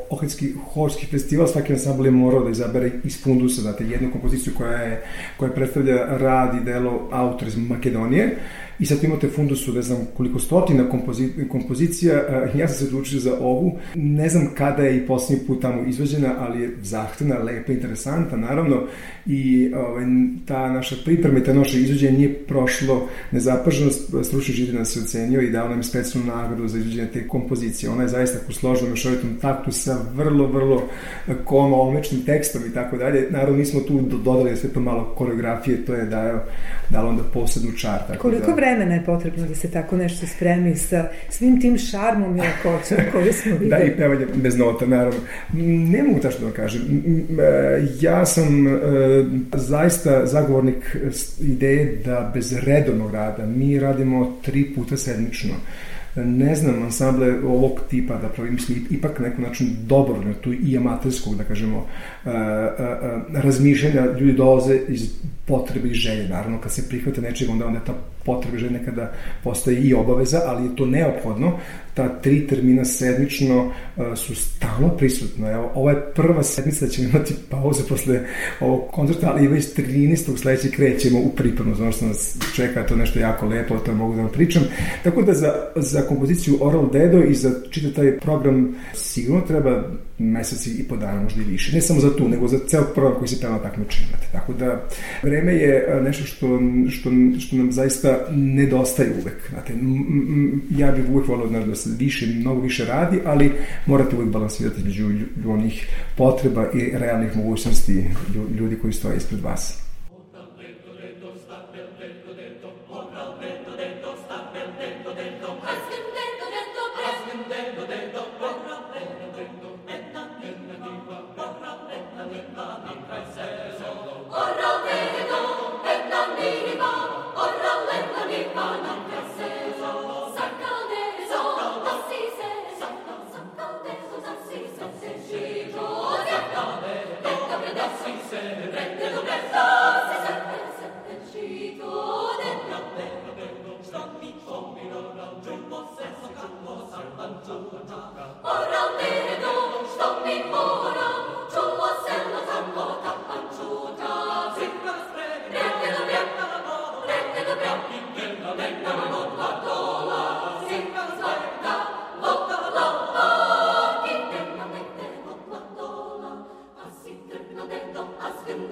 Ohridski horski festival svaki ansambl je morao da izabere iz fundusa, znate, jednu kompoziciju koja, je, koja predstavlja rad i delo autora iz Makedonije i sad imate fundusu, ne znam koliko stotina kompozi, kompozicija, ja sam se odlučio za ovu, ne znam kada je i poslednji put tamo izvođena, ali je zahtevna, lepa, interesanta, naravno, i ovaj, ta naša priprema i ta naša izvođenje nije prošlo nezapaženo, stručni žiri nas je ocenio i dao nam specijalnu nagradu za izvođenje te kompozicije. Ona je zaista u složenom mešovitom taktu sa vrlo, vrlo konomečnim tekstom i tako dalje. Naravno, mi smo tu dodali sve to malo koreografije, to je dao, dalo onda posebnu čar. Tako Koliko da... vremena je potrebno da se tako nešto spremi sa svim tim šarmom i lakoćom koje smo videli? da, i pevanje bez nota, naravno. Ne mogu tačno da kažem. E, ja sam e, zaista zagovornik ideje da bez redovnog rada mi radimo tri puta sedmično ne znam, ansamble ovog tipa da pravi, mislim, ipak na neki način dobrovoljno, tu i amaterskog, da kažemo, uh, uh, uh, razmišljanja. Ljudi dolaze iz potrebe i želje, naravno, kad se prihvate nečega, onda onda ta potrebe želje nekada postaje i obaveza, ali je to neophodno, ta tri termina sedmično uh, su stalno prisutna. Evo, ova je prva sedmica da ćemo imati pauze posle ovog koncerta, ali već 13. sledeće krećemo u pripremu, znači što nas čeka, to nešto jako lepo, o tome mogu da vam pričam. Tako da za, za kompoziciju Oral Dedo i za čitav taj program sigurno treba meseci i po dana, možda i više. Ne samo za tu, nego za ceo program koji se prema takmičenje imate. Tako da vreme je nešto što, što, što nam zaista nedostaje uvek. Znate, ja bih uvek volio da se više, mnogo više radi, ali morate uvek balansirati među onih potreba i realnih mogućnosti ljudi koji stoje ispred vas. and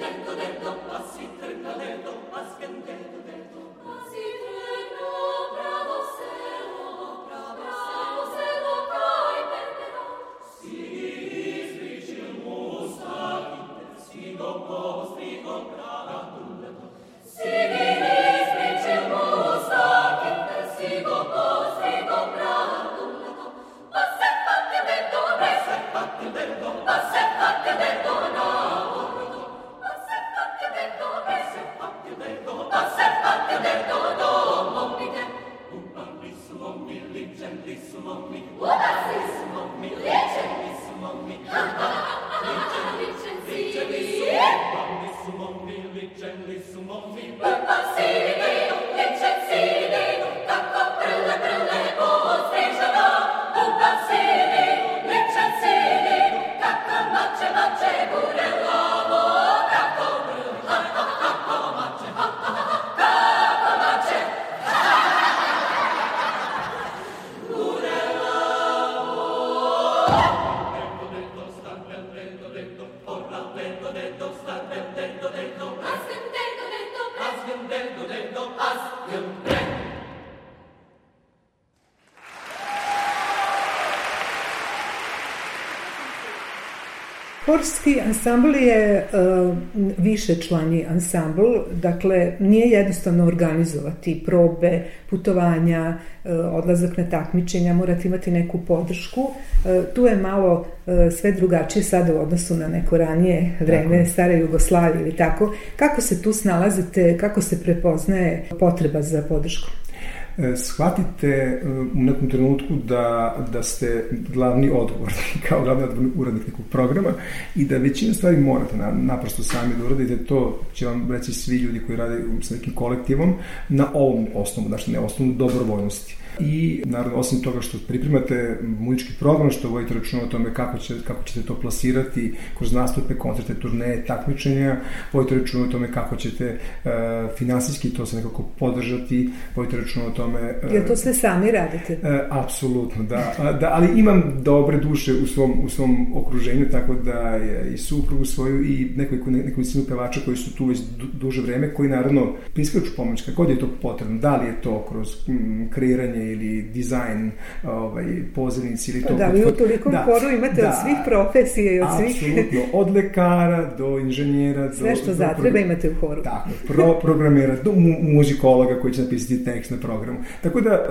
Horski ansambl je uh, više člani ansambl, dakle nije jednostavno organizovati probe, putovanja, uh, odlazak na takmičenja, morate imati neku podršku. Uh, tu je malo uh, sve drugačije sada u odnosu na neko ranije vreme, tako. stare Jugoslavije ili tako. Kako se tu snalazite, kako se prepoznaje potreba za podršku? E, shvatite e, u nekom trenutku da, da ste glavni odgovorni, kao glavni odgovorni uradnik nekog programa i da većina stvari morate na, naprosto sami da uradite, to će vam reći svi ljudi koji rade sa nekim kolektivom na ovom osnovu, znači ne osnovu dobrovoljnosti. I naravno osim toga što pripremate muzički program, što vodite računa o tome kako, će, kako ćete to plasirati kroz nastupe, koncerte, turneje, takmičenja, vodite računa o tome kako ćete uh, finansijski to se nekako podržati, vodite računa o tome... Uh, Jer to sve sami radite? Uh, apsolutno, da. da. Ali imam dobre duše u svom, u svom okruženju, tako da je i suprugu svoju i nekoliko, nekolicinu pevača koji su tu već duže vreme, koji naravno priskaču pomoć, kako god je to potrebno, da li je to kroz m, kreiranje ili dizajn ovaj, pozivnici ili to... Da, vi u tolikom da, koru imate da, od svih profesija i od svih... Apsolutno, od lekara do inženjera... Sve što do, zatreba imate u horu. Tako, pro, programera, do mu, muzikologa koji će napisati tekst na programu. Tako da,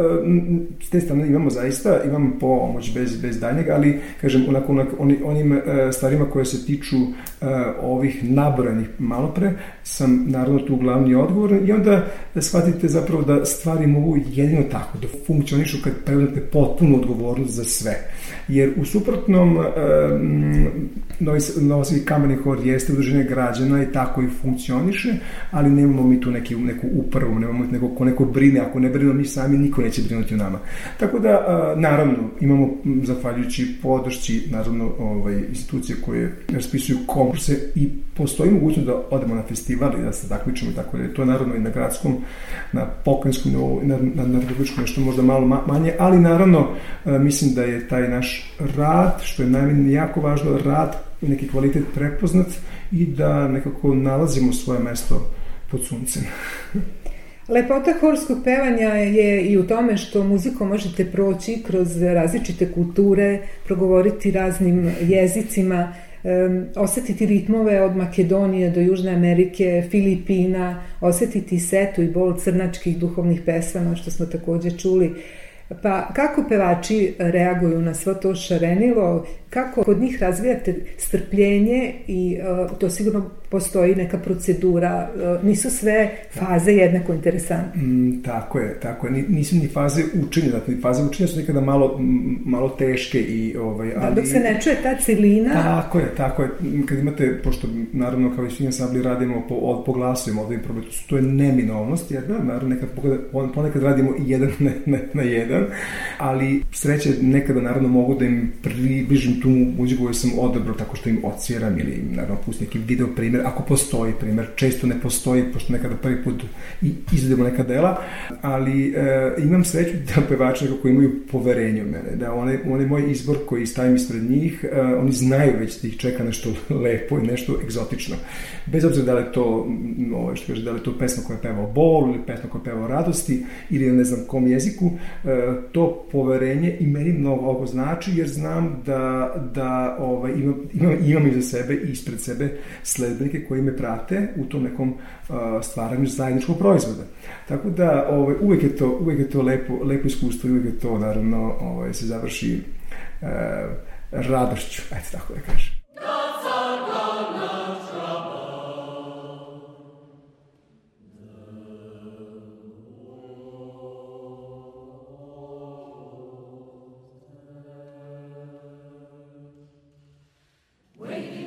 s te strane imamo zaista, imamo pomoć bez, bez daljnjeg, ali, kažem, onako, onako onim, onim e, stvarima koje se tiču ovih nabrojanih malopre, sam naravno tu glavni odgovor i onda shvatite zapravo da stvari mogu jedino tako, da funkcionišu kad preuzmete potpunu odgovornost za sve. Jer u suprotnom Novi, Novi kameni hor jeste udruženje građana i tako i funkcioniše, ali nemamo mi tu neki, neku upravu, nemamo neko ko neko brine, ako ne brinemo mi sami, niko neće brinuti o nama. Tako da, uh, naravno, imamo, zahvaljujući podršci, naravno, ovaj, institucije koje raspisuju konkurse i postoji mogućnost da odemo na festival i da se takmičimo i tako da je to naravno i na gradskom, na pokrajinskom nivou, na, na, na republičkom nešto možda malo manje, ali naravno e, mislim da je taj naš rad, što je najmanje jako važno, rad i neki kvalitet prepoznat i da nekako nalazimo svoje mesto pod suncem. Lepota horskog pevanja je i u tome što muzikom možete proći kroz različite kulture, progovoriti raznim jezicima, um, osetiti ritmove od Makedonije do Južne Amerike, Filipina, osetiti setu i bol crnačkih duhovnih pesama, što smo takođe čuli. Pa kako pevači reaguju na svo to šarenilo, kako kod njih razvijate strpljenje i uh, to sigurno postoji neka procedura, uh, nisu sve faze jednako interesantne. Mm, tako je, tako je. Nisu ni faze učenja, dakle, faze učenja su nekada malo, malo teške i ovaj, ali... Da, dok se ne čuje ta celina... Tako je, tako je. Kad imate, pošto naravno kao i svi sabli radimo po, po glasovima ovde to je neminovnost, jer da, naravno nekad ponekad radimo i jedan na, na, na jedan, ali sreće nekada naravno mogu da im približim tu muziku koju sam odabrao tako što im odsviram ili naravno pustim neki video primer, ako postoji primer, često ne postoji, pošto nekada prvi put izvedemo neka dela, ali e, imam sreću da pevači nekako imaju poverenje u mene, da one, one moj izbor koji stavim ispred njih, e, oni znaju već da ih čeka nešto lepo i nešto egzotično. Bez obzira da li to, ovo što kaže, da li to pesma koja peva o bolu ili pesma koja peva o radosti ili ne znam kom jeziku, e, to poverenje i meni mnogo znači jer znam da da ovaj, imam, imam, imam iza sebe i ispred sebe sledbenike koji me prate u tom nekom uh, stvaranju zajedničkog proizvoda. Tako da ovaj, uvek, je to, uvek je to lepo, lepo iskustvo i uvek je to naravno ovaj, se završi uh, radošću, ajde tako da kažem. Great.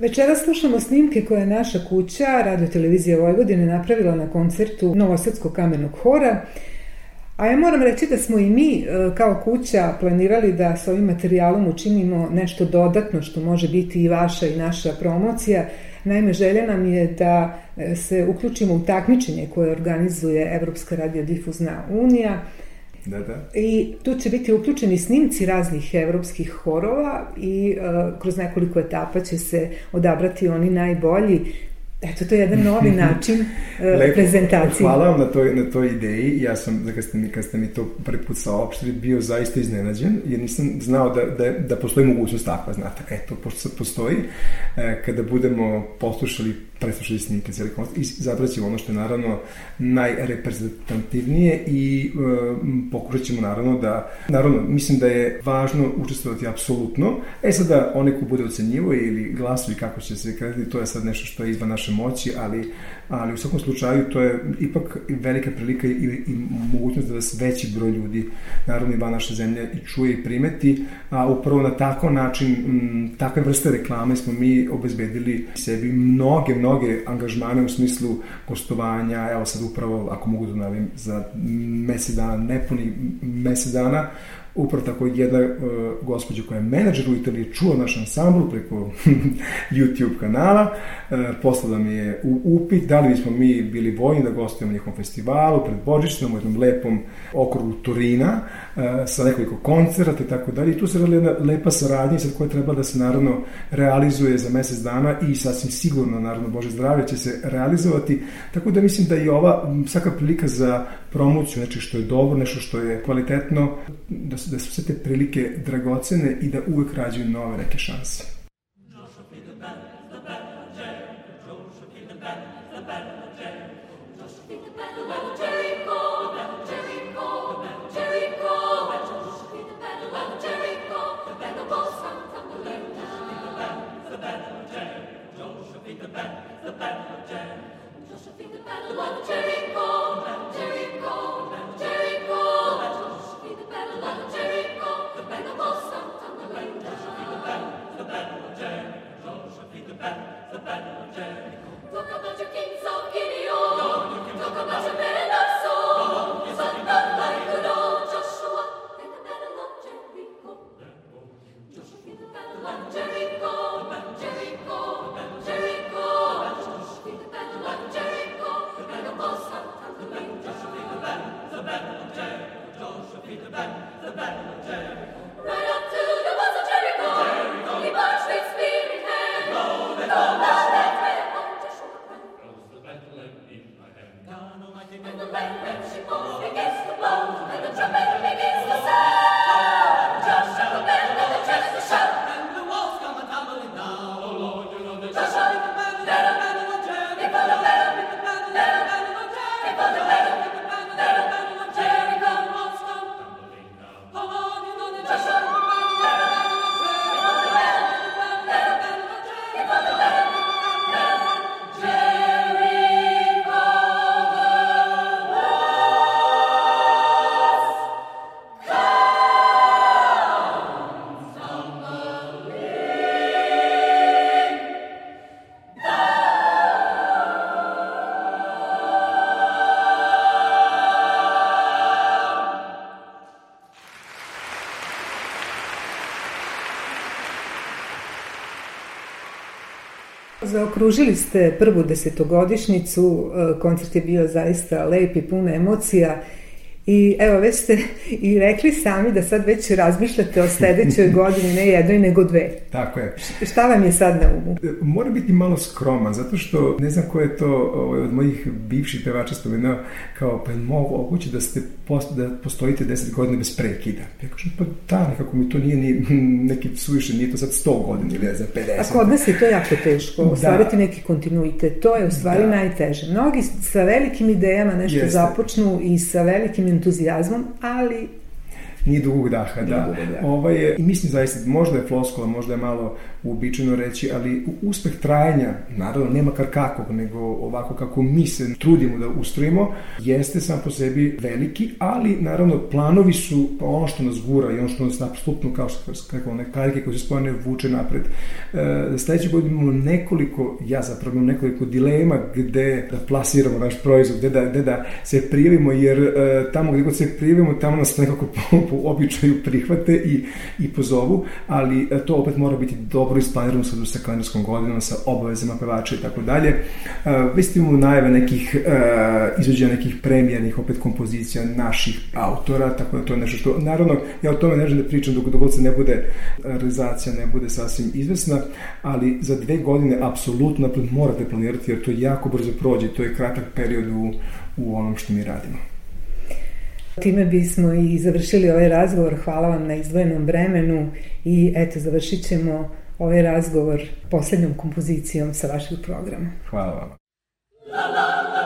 Večera slušamo snimke koje je naša kuća, Radio Televizija Vojvodine, napravila na koncertu Novosadskog kamenog hora. A ja moram reći da smo i mi e, kao kuća planirali da sa ovim materijalom učinimo nešto dodatno što može biti i vaša i naša promocija. Naime, želja nam je da e, se uključimo u takmičenje koje organizuje Evropska radiodifuzna unija Da, da. I tu će biti uključeni snimci raznih evropskih horova i uh, kroz nekoliko etapa će se odabrati oni najbolji Eto, to je jedan novi način uh, prezentacije. Hvala vam na toj, na toj ideji. Ja sam, da kad ste mi, kad ste mi to prvi put saopštili, bio zaista iznenađen, jer nisam znao da, da, da postoji mogućnost takva, znate. Eto, pošto postoji, e, kada budemo poslušali preslušali snimke cijeli koncert i zabrat ćemo ono što je naravno najreprezentativnije i e, pokušat ćemo naravno da, naravno, mislim da je važno učestvovati apsolutno. E sada, onaj ko bude ocenjivo ili glasovi kako će se kretati, to je sad nešto što je izvan naše moći, ali ali u svakom slučaju to je ipak velika prilika i, i mogućnost da vas veći broj ljudi, naravno i van naše zemlje, i čuje i primeti, a upravo na tako način, m, takve vrste reklame smo mi obezbedili sebi mnoge, mnoge angažmane u smislu gostovanja, evo sad upravo, ako mogu da navim, za mesec dana, nepuni mesec dana, upravo tako jedna uh, gospođa koja je menadžer u Italiji čuo naš ansambl preko YouTube kanala, uh, poslala mi je u upit da li bismo mi bili voljni da gostujemo na njihovom festivalu pred Božićnom u jednom lepom okrugu Turina uh, sa nekoliko koncerata i tako dalje. I tu se radi jedna lepa saradnja sad koja treba da se naravno realizuje za mesec dana i sasvim sigurno naravno Bože zdravlje će se realizovati. Tako da mislim da i ova svaka prilika za promociju, znači što je dobro, nešto što je kvalitetno, da da su sve te prilike dragocene i da uvek rađaju nove neke šanse. Zaokružili ste prvu desetogodišnicu, e, koncert je bio zaista lep i pun emocija I evo, već ste i rekli sami da sad već razmišljate o sledećoj godini, ne jednoj, nego dve. Tako je. Šta vam je sad na umu? E, mora biti malo skroman, zato što ne znam ko je to ovaj, od mojih bivših pevača spomenuo kao, pa moguće da ste post, da postojite 10 godina bez prekida. Ja kažem, pa da, nekako mi to nije ni, neki suviše, nije to sad 100 godina ili za 50. A kod nas je to jako teško, da. ostvariti neki kontinuitet, to je u stvari da. najteže. Mnogi sa velikim idejama nešto Jeste. započnu i sa velikim entuzijazmom, ali Nije dugog daha, da. Dugog, da. Ovaj je, I mislim zaista, možda je floskola, možda je malo uobičajeno reći, ali uspeh trajanja, naravno, nema kar kakvog, nego ovako kako mi se trudimo da ustrojimo, jeste sam po sebi veliki, ali naravno planovi su pa ono što nas gura i ono što nas apsolutno, kao što rekao, one karike koje se spojene vuče napred. E, sledeće godine imamo nekoliko, ja zapravo imam nekoliko dilema gde da plasiramo naš proizvod, gde da, gde da se prijavimo, jer e, tamo gde god se prijavimo, tamo nas nekako po, običaju prihvate i, i pozovu, ali e, to opet mora biti dobro isplanirano sa, sa kalendarskom godinom, sa obavezama pevača i tako dalje. E, vi ste imamo najave nekih e, izvođenja nekih premijanih opet kompozicija naših autora, tako da to je nešto što, naravno, ja o tome ne želim da pričam dok, dok se ne bude realizacija, ne bude sasvim izvesna, ali za dve godine apsolutno morate planirati, jer to jako brzo prođe, to je kratak period u, u onom što mi radimo. Time bismo i završili ovaj razgovor. Hvala vam na izdvojenom vremenu i eto, završit ćemo ovaj razgovor poslednjom kompozicijom sa vašeg programa. Hvala vam. La, la, la,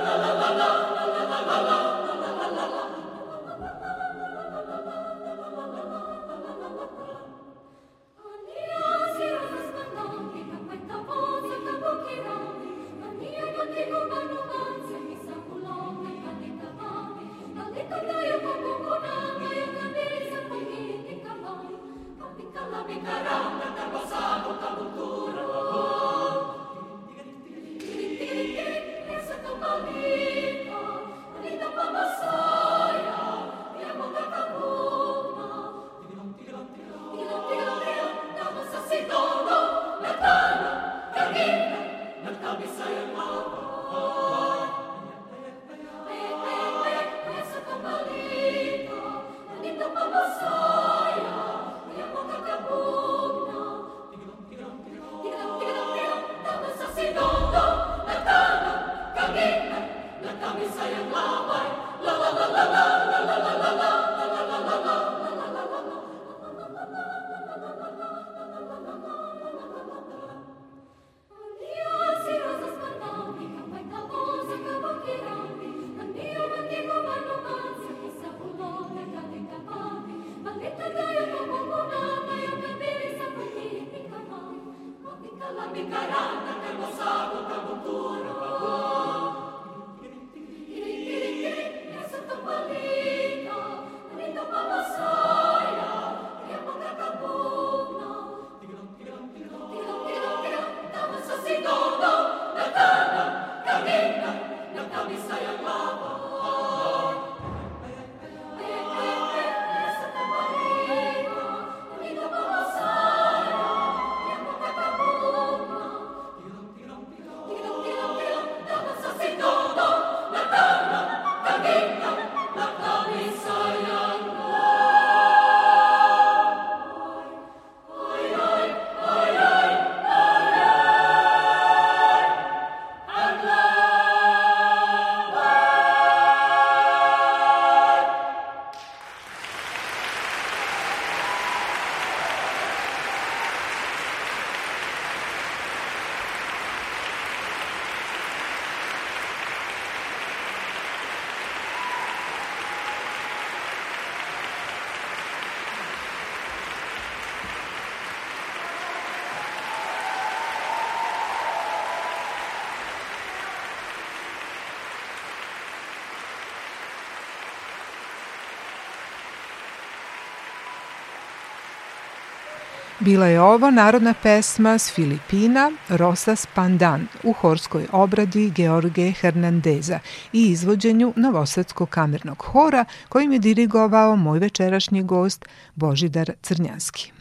Bila je ovo narodna pesma s Filipina Rosas Pandan u horskoj obradi George Hernandeza i izvođenju Novosadskog kamernog hora kojim je dirigovao moj večerašnji gost Božidar Crnjanski.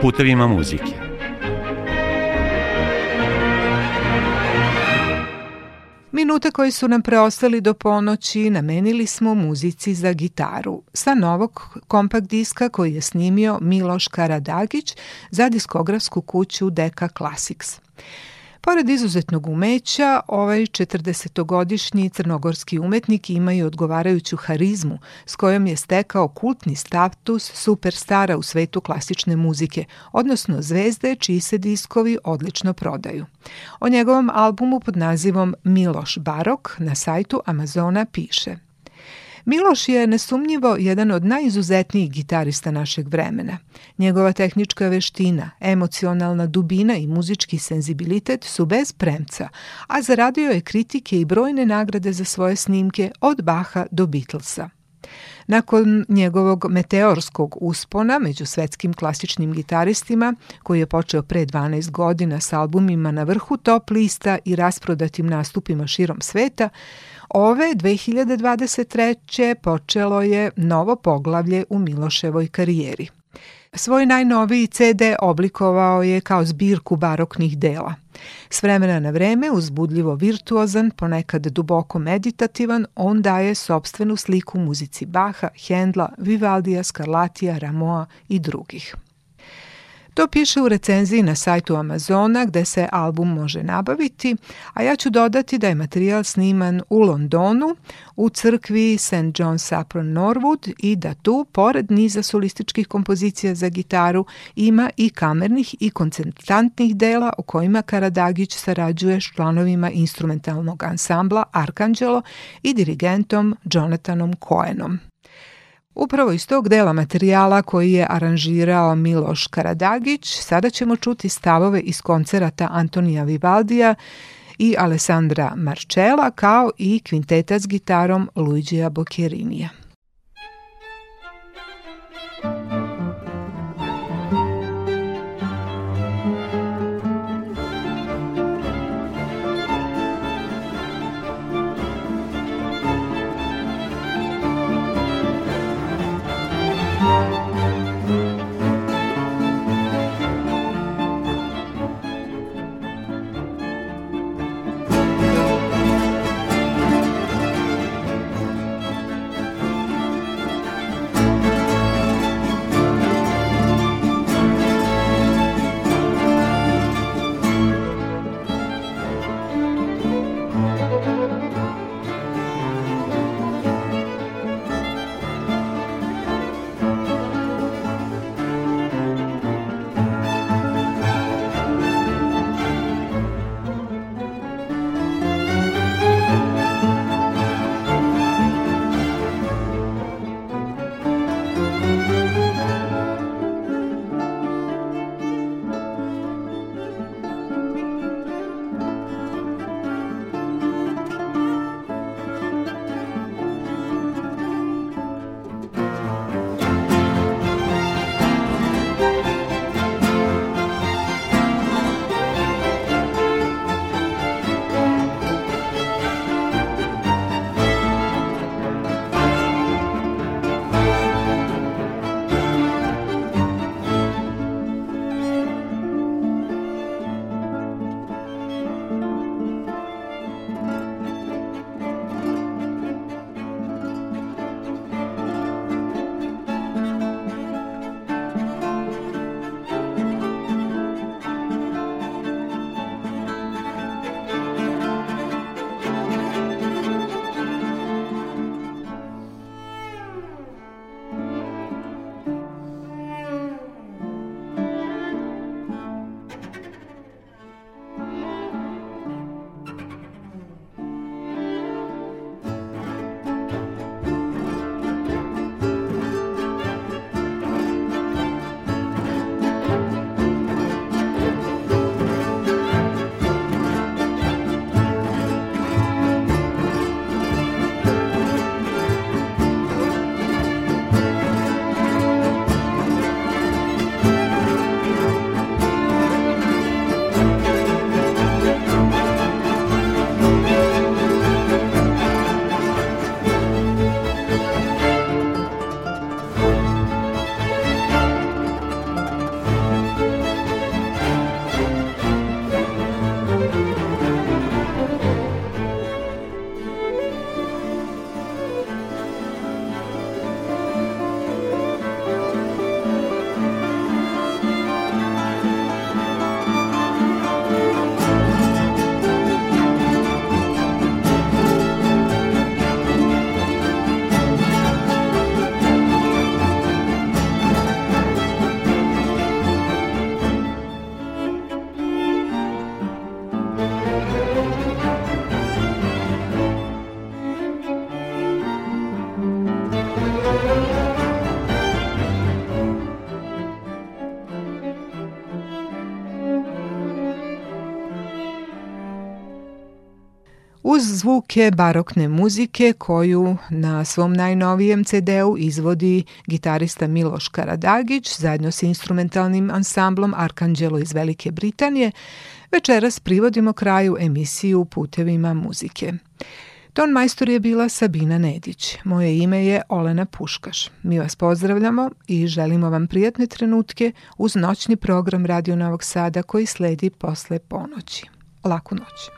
Putevima muzike Minute koji su nam preostali do ponoći namenili smo muzici za gitaru sa novog kompakt diska koji je snimio Miloš Karadagić za diskografsku kuću Deka Classics. Pored izuzetnog umeća, ovaj 40-godišnji crnogorski umetnik ima i odgovarajuću harizmu s kojom je stekao kultni status superstara u svetu klasične muzike, odnosno zvezde čiji se diskovi odlično prodaju. O njegovom albumu pod nazivom Miloš Barok na sajtu Amazona piše – Miloš je nesumnjivo jedan od najizuzetnijih gitarista našeg vremena. Njegova tehnička veština, emocionalna dubina i muzički senzibilitet su bez premca, a zaradio je kritike i brojne nagrade za svoje snimke od Baha do Beatlesa. Nakon njegovog meteorskog uspona među svetskim klasičnim gitaristima, koji je počeo pre 12 godina sa albumima na vrhu top lista i rasprodatim nastupima širom sveta, ove 2023. počelo je novo poglavlje u Miloševoj karijeri. Svoj najnoviji CD oblikovao je kao zbirku baroknih dela. S vremena na vreme, uzbudljivo virtuozan, ponekad duboko meditativan, on daje sobstvenu sliku muzici Baha, Hendla, Vivaldija, Scarlatija, Ramoa i drugih. To piše u recenziji na sajtu Amazona gde se album može nabaviti, a ja ću dodati da je materijal sniman u Londonu u crkvi St. John Sapron Norwood i da tu, pored niza solističkih kompozicija za gitaru, ima i kamernih i koncertantnih dela u kojima Karadagić sarađuje s članovima instrumentalnog ansambla Arkanđelo i dirigentom Jonathanom Cohenom. Upravo iz tog dela materijala koji je aranžirao Miloš Karadagić, sada ćemo čuti stavove iz koncerata Antonija Vivaldija i Alessandra Marčela, kao i kvinteta s gitarom Luigija Boccherinija. Uz zvuke barokne muzike koju na svom najnovijem CD-u izvodi gitarista Miloš Karadagić zajedno sa instrumentalnim ansamblom Arkanđelo iz Velike Britanije, večeras privodimo kraju emisiju Putevima muzike. Ton majstor je bila Sabina Nedić. Moje ime je Olena Puškaš. Mi vas pozdravljamo i želimo vam prijatne trenutke uz noćni program Radio Novog Sada koji sledi posle ponoći. Laku noć.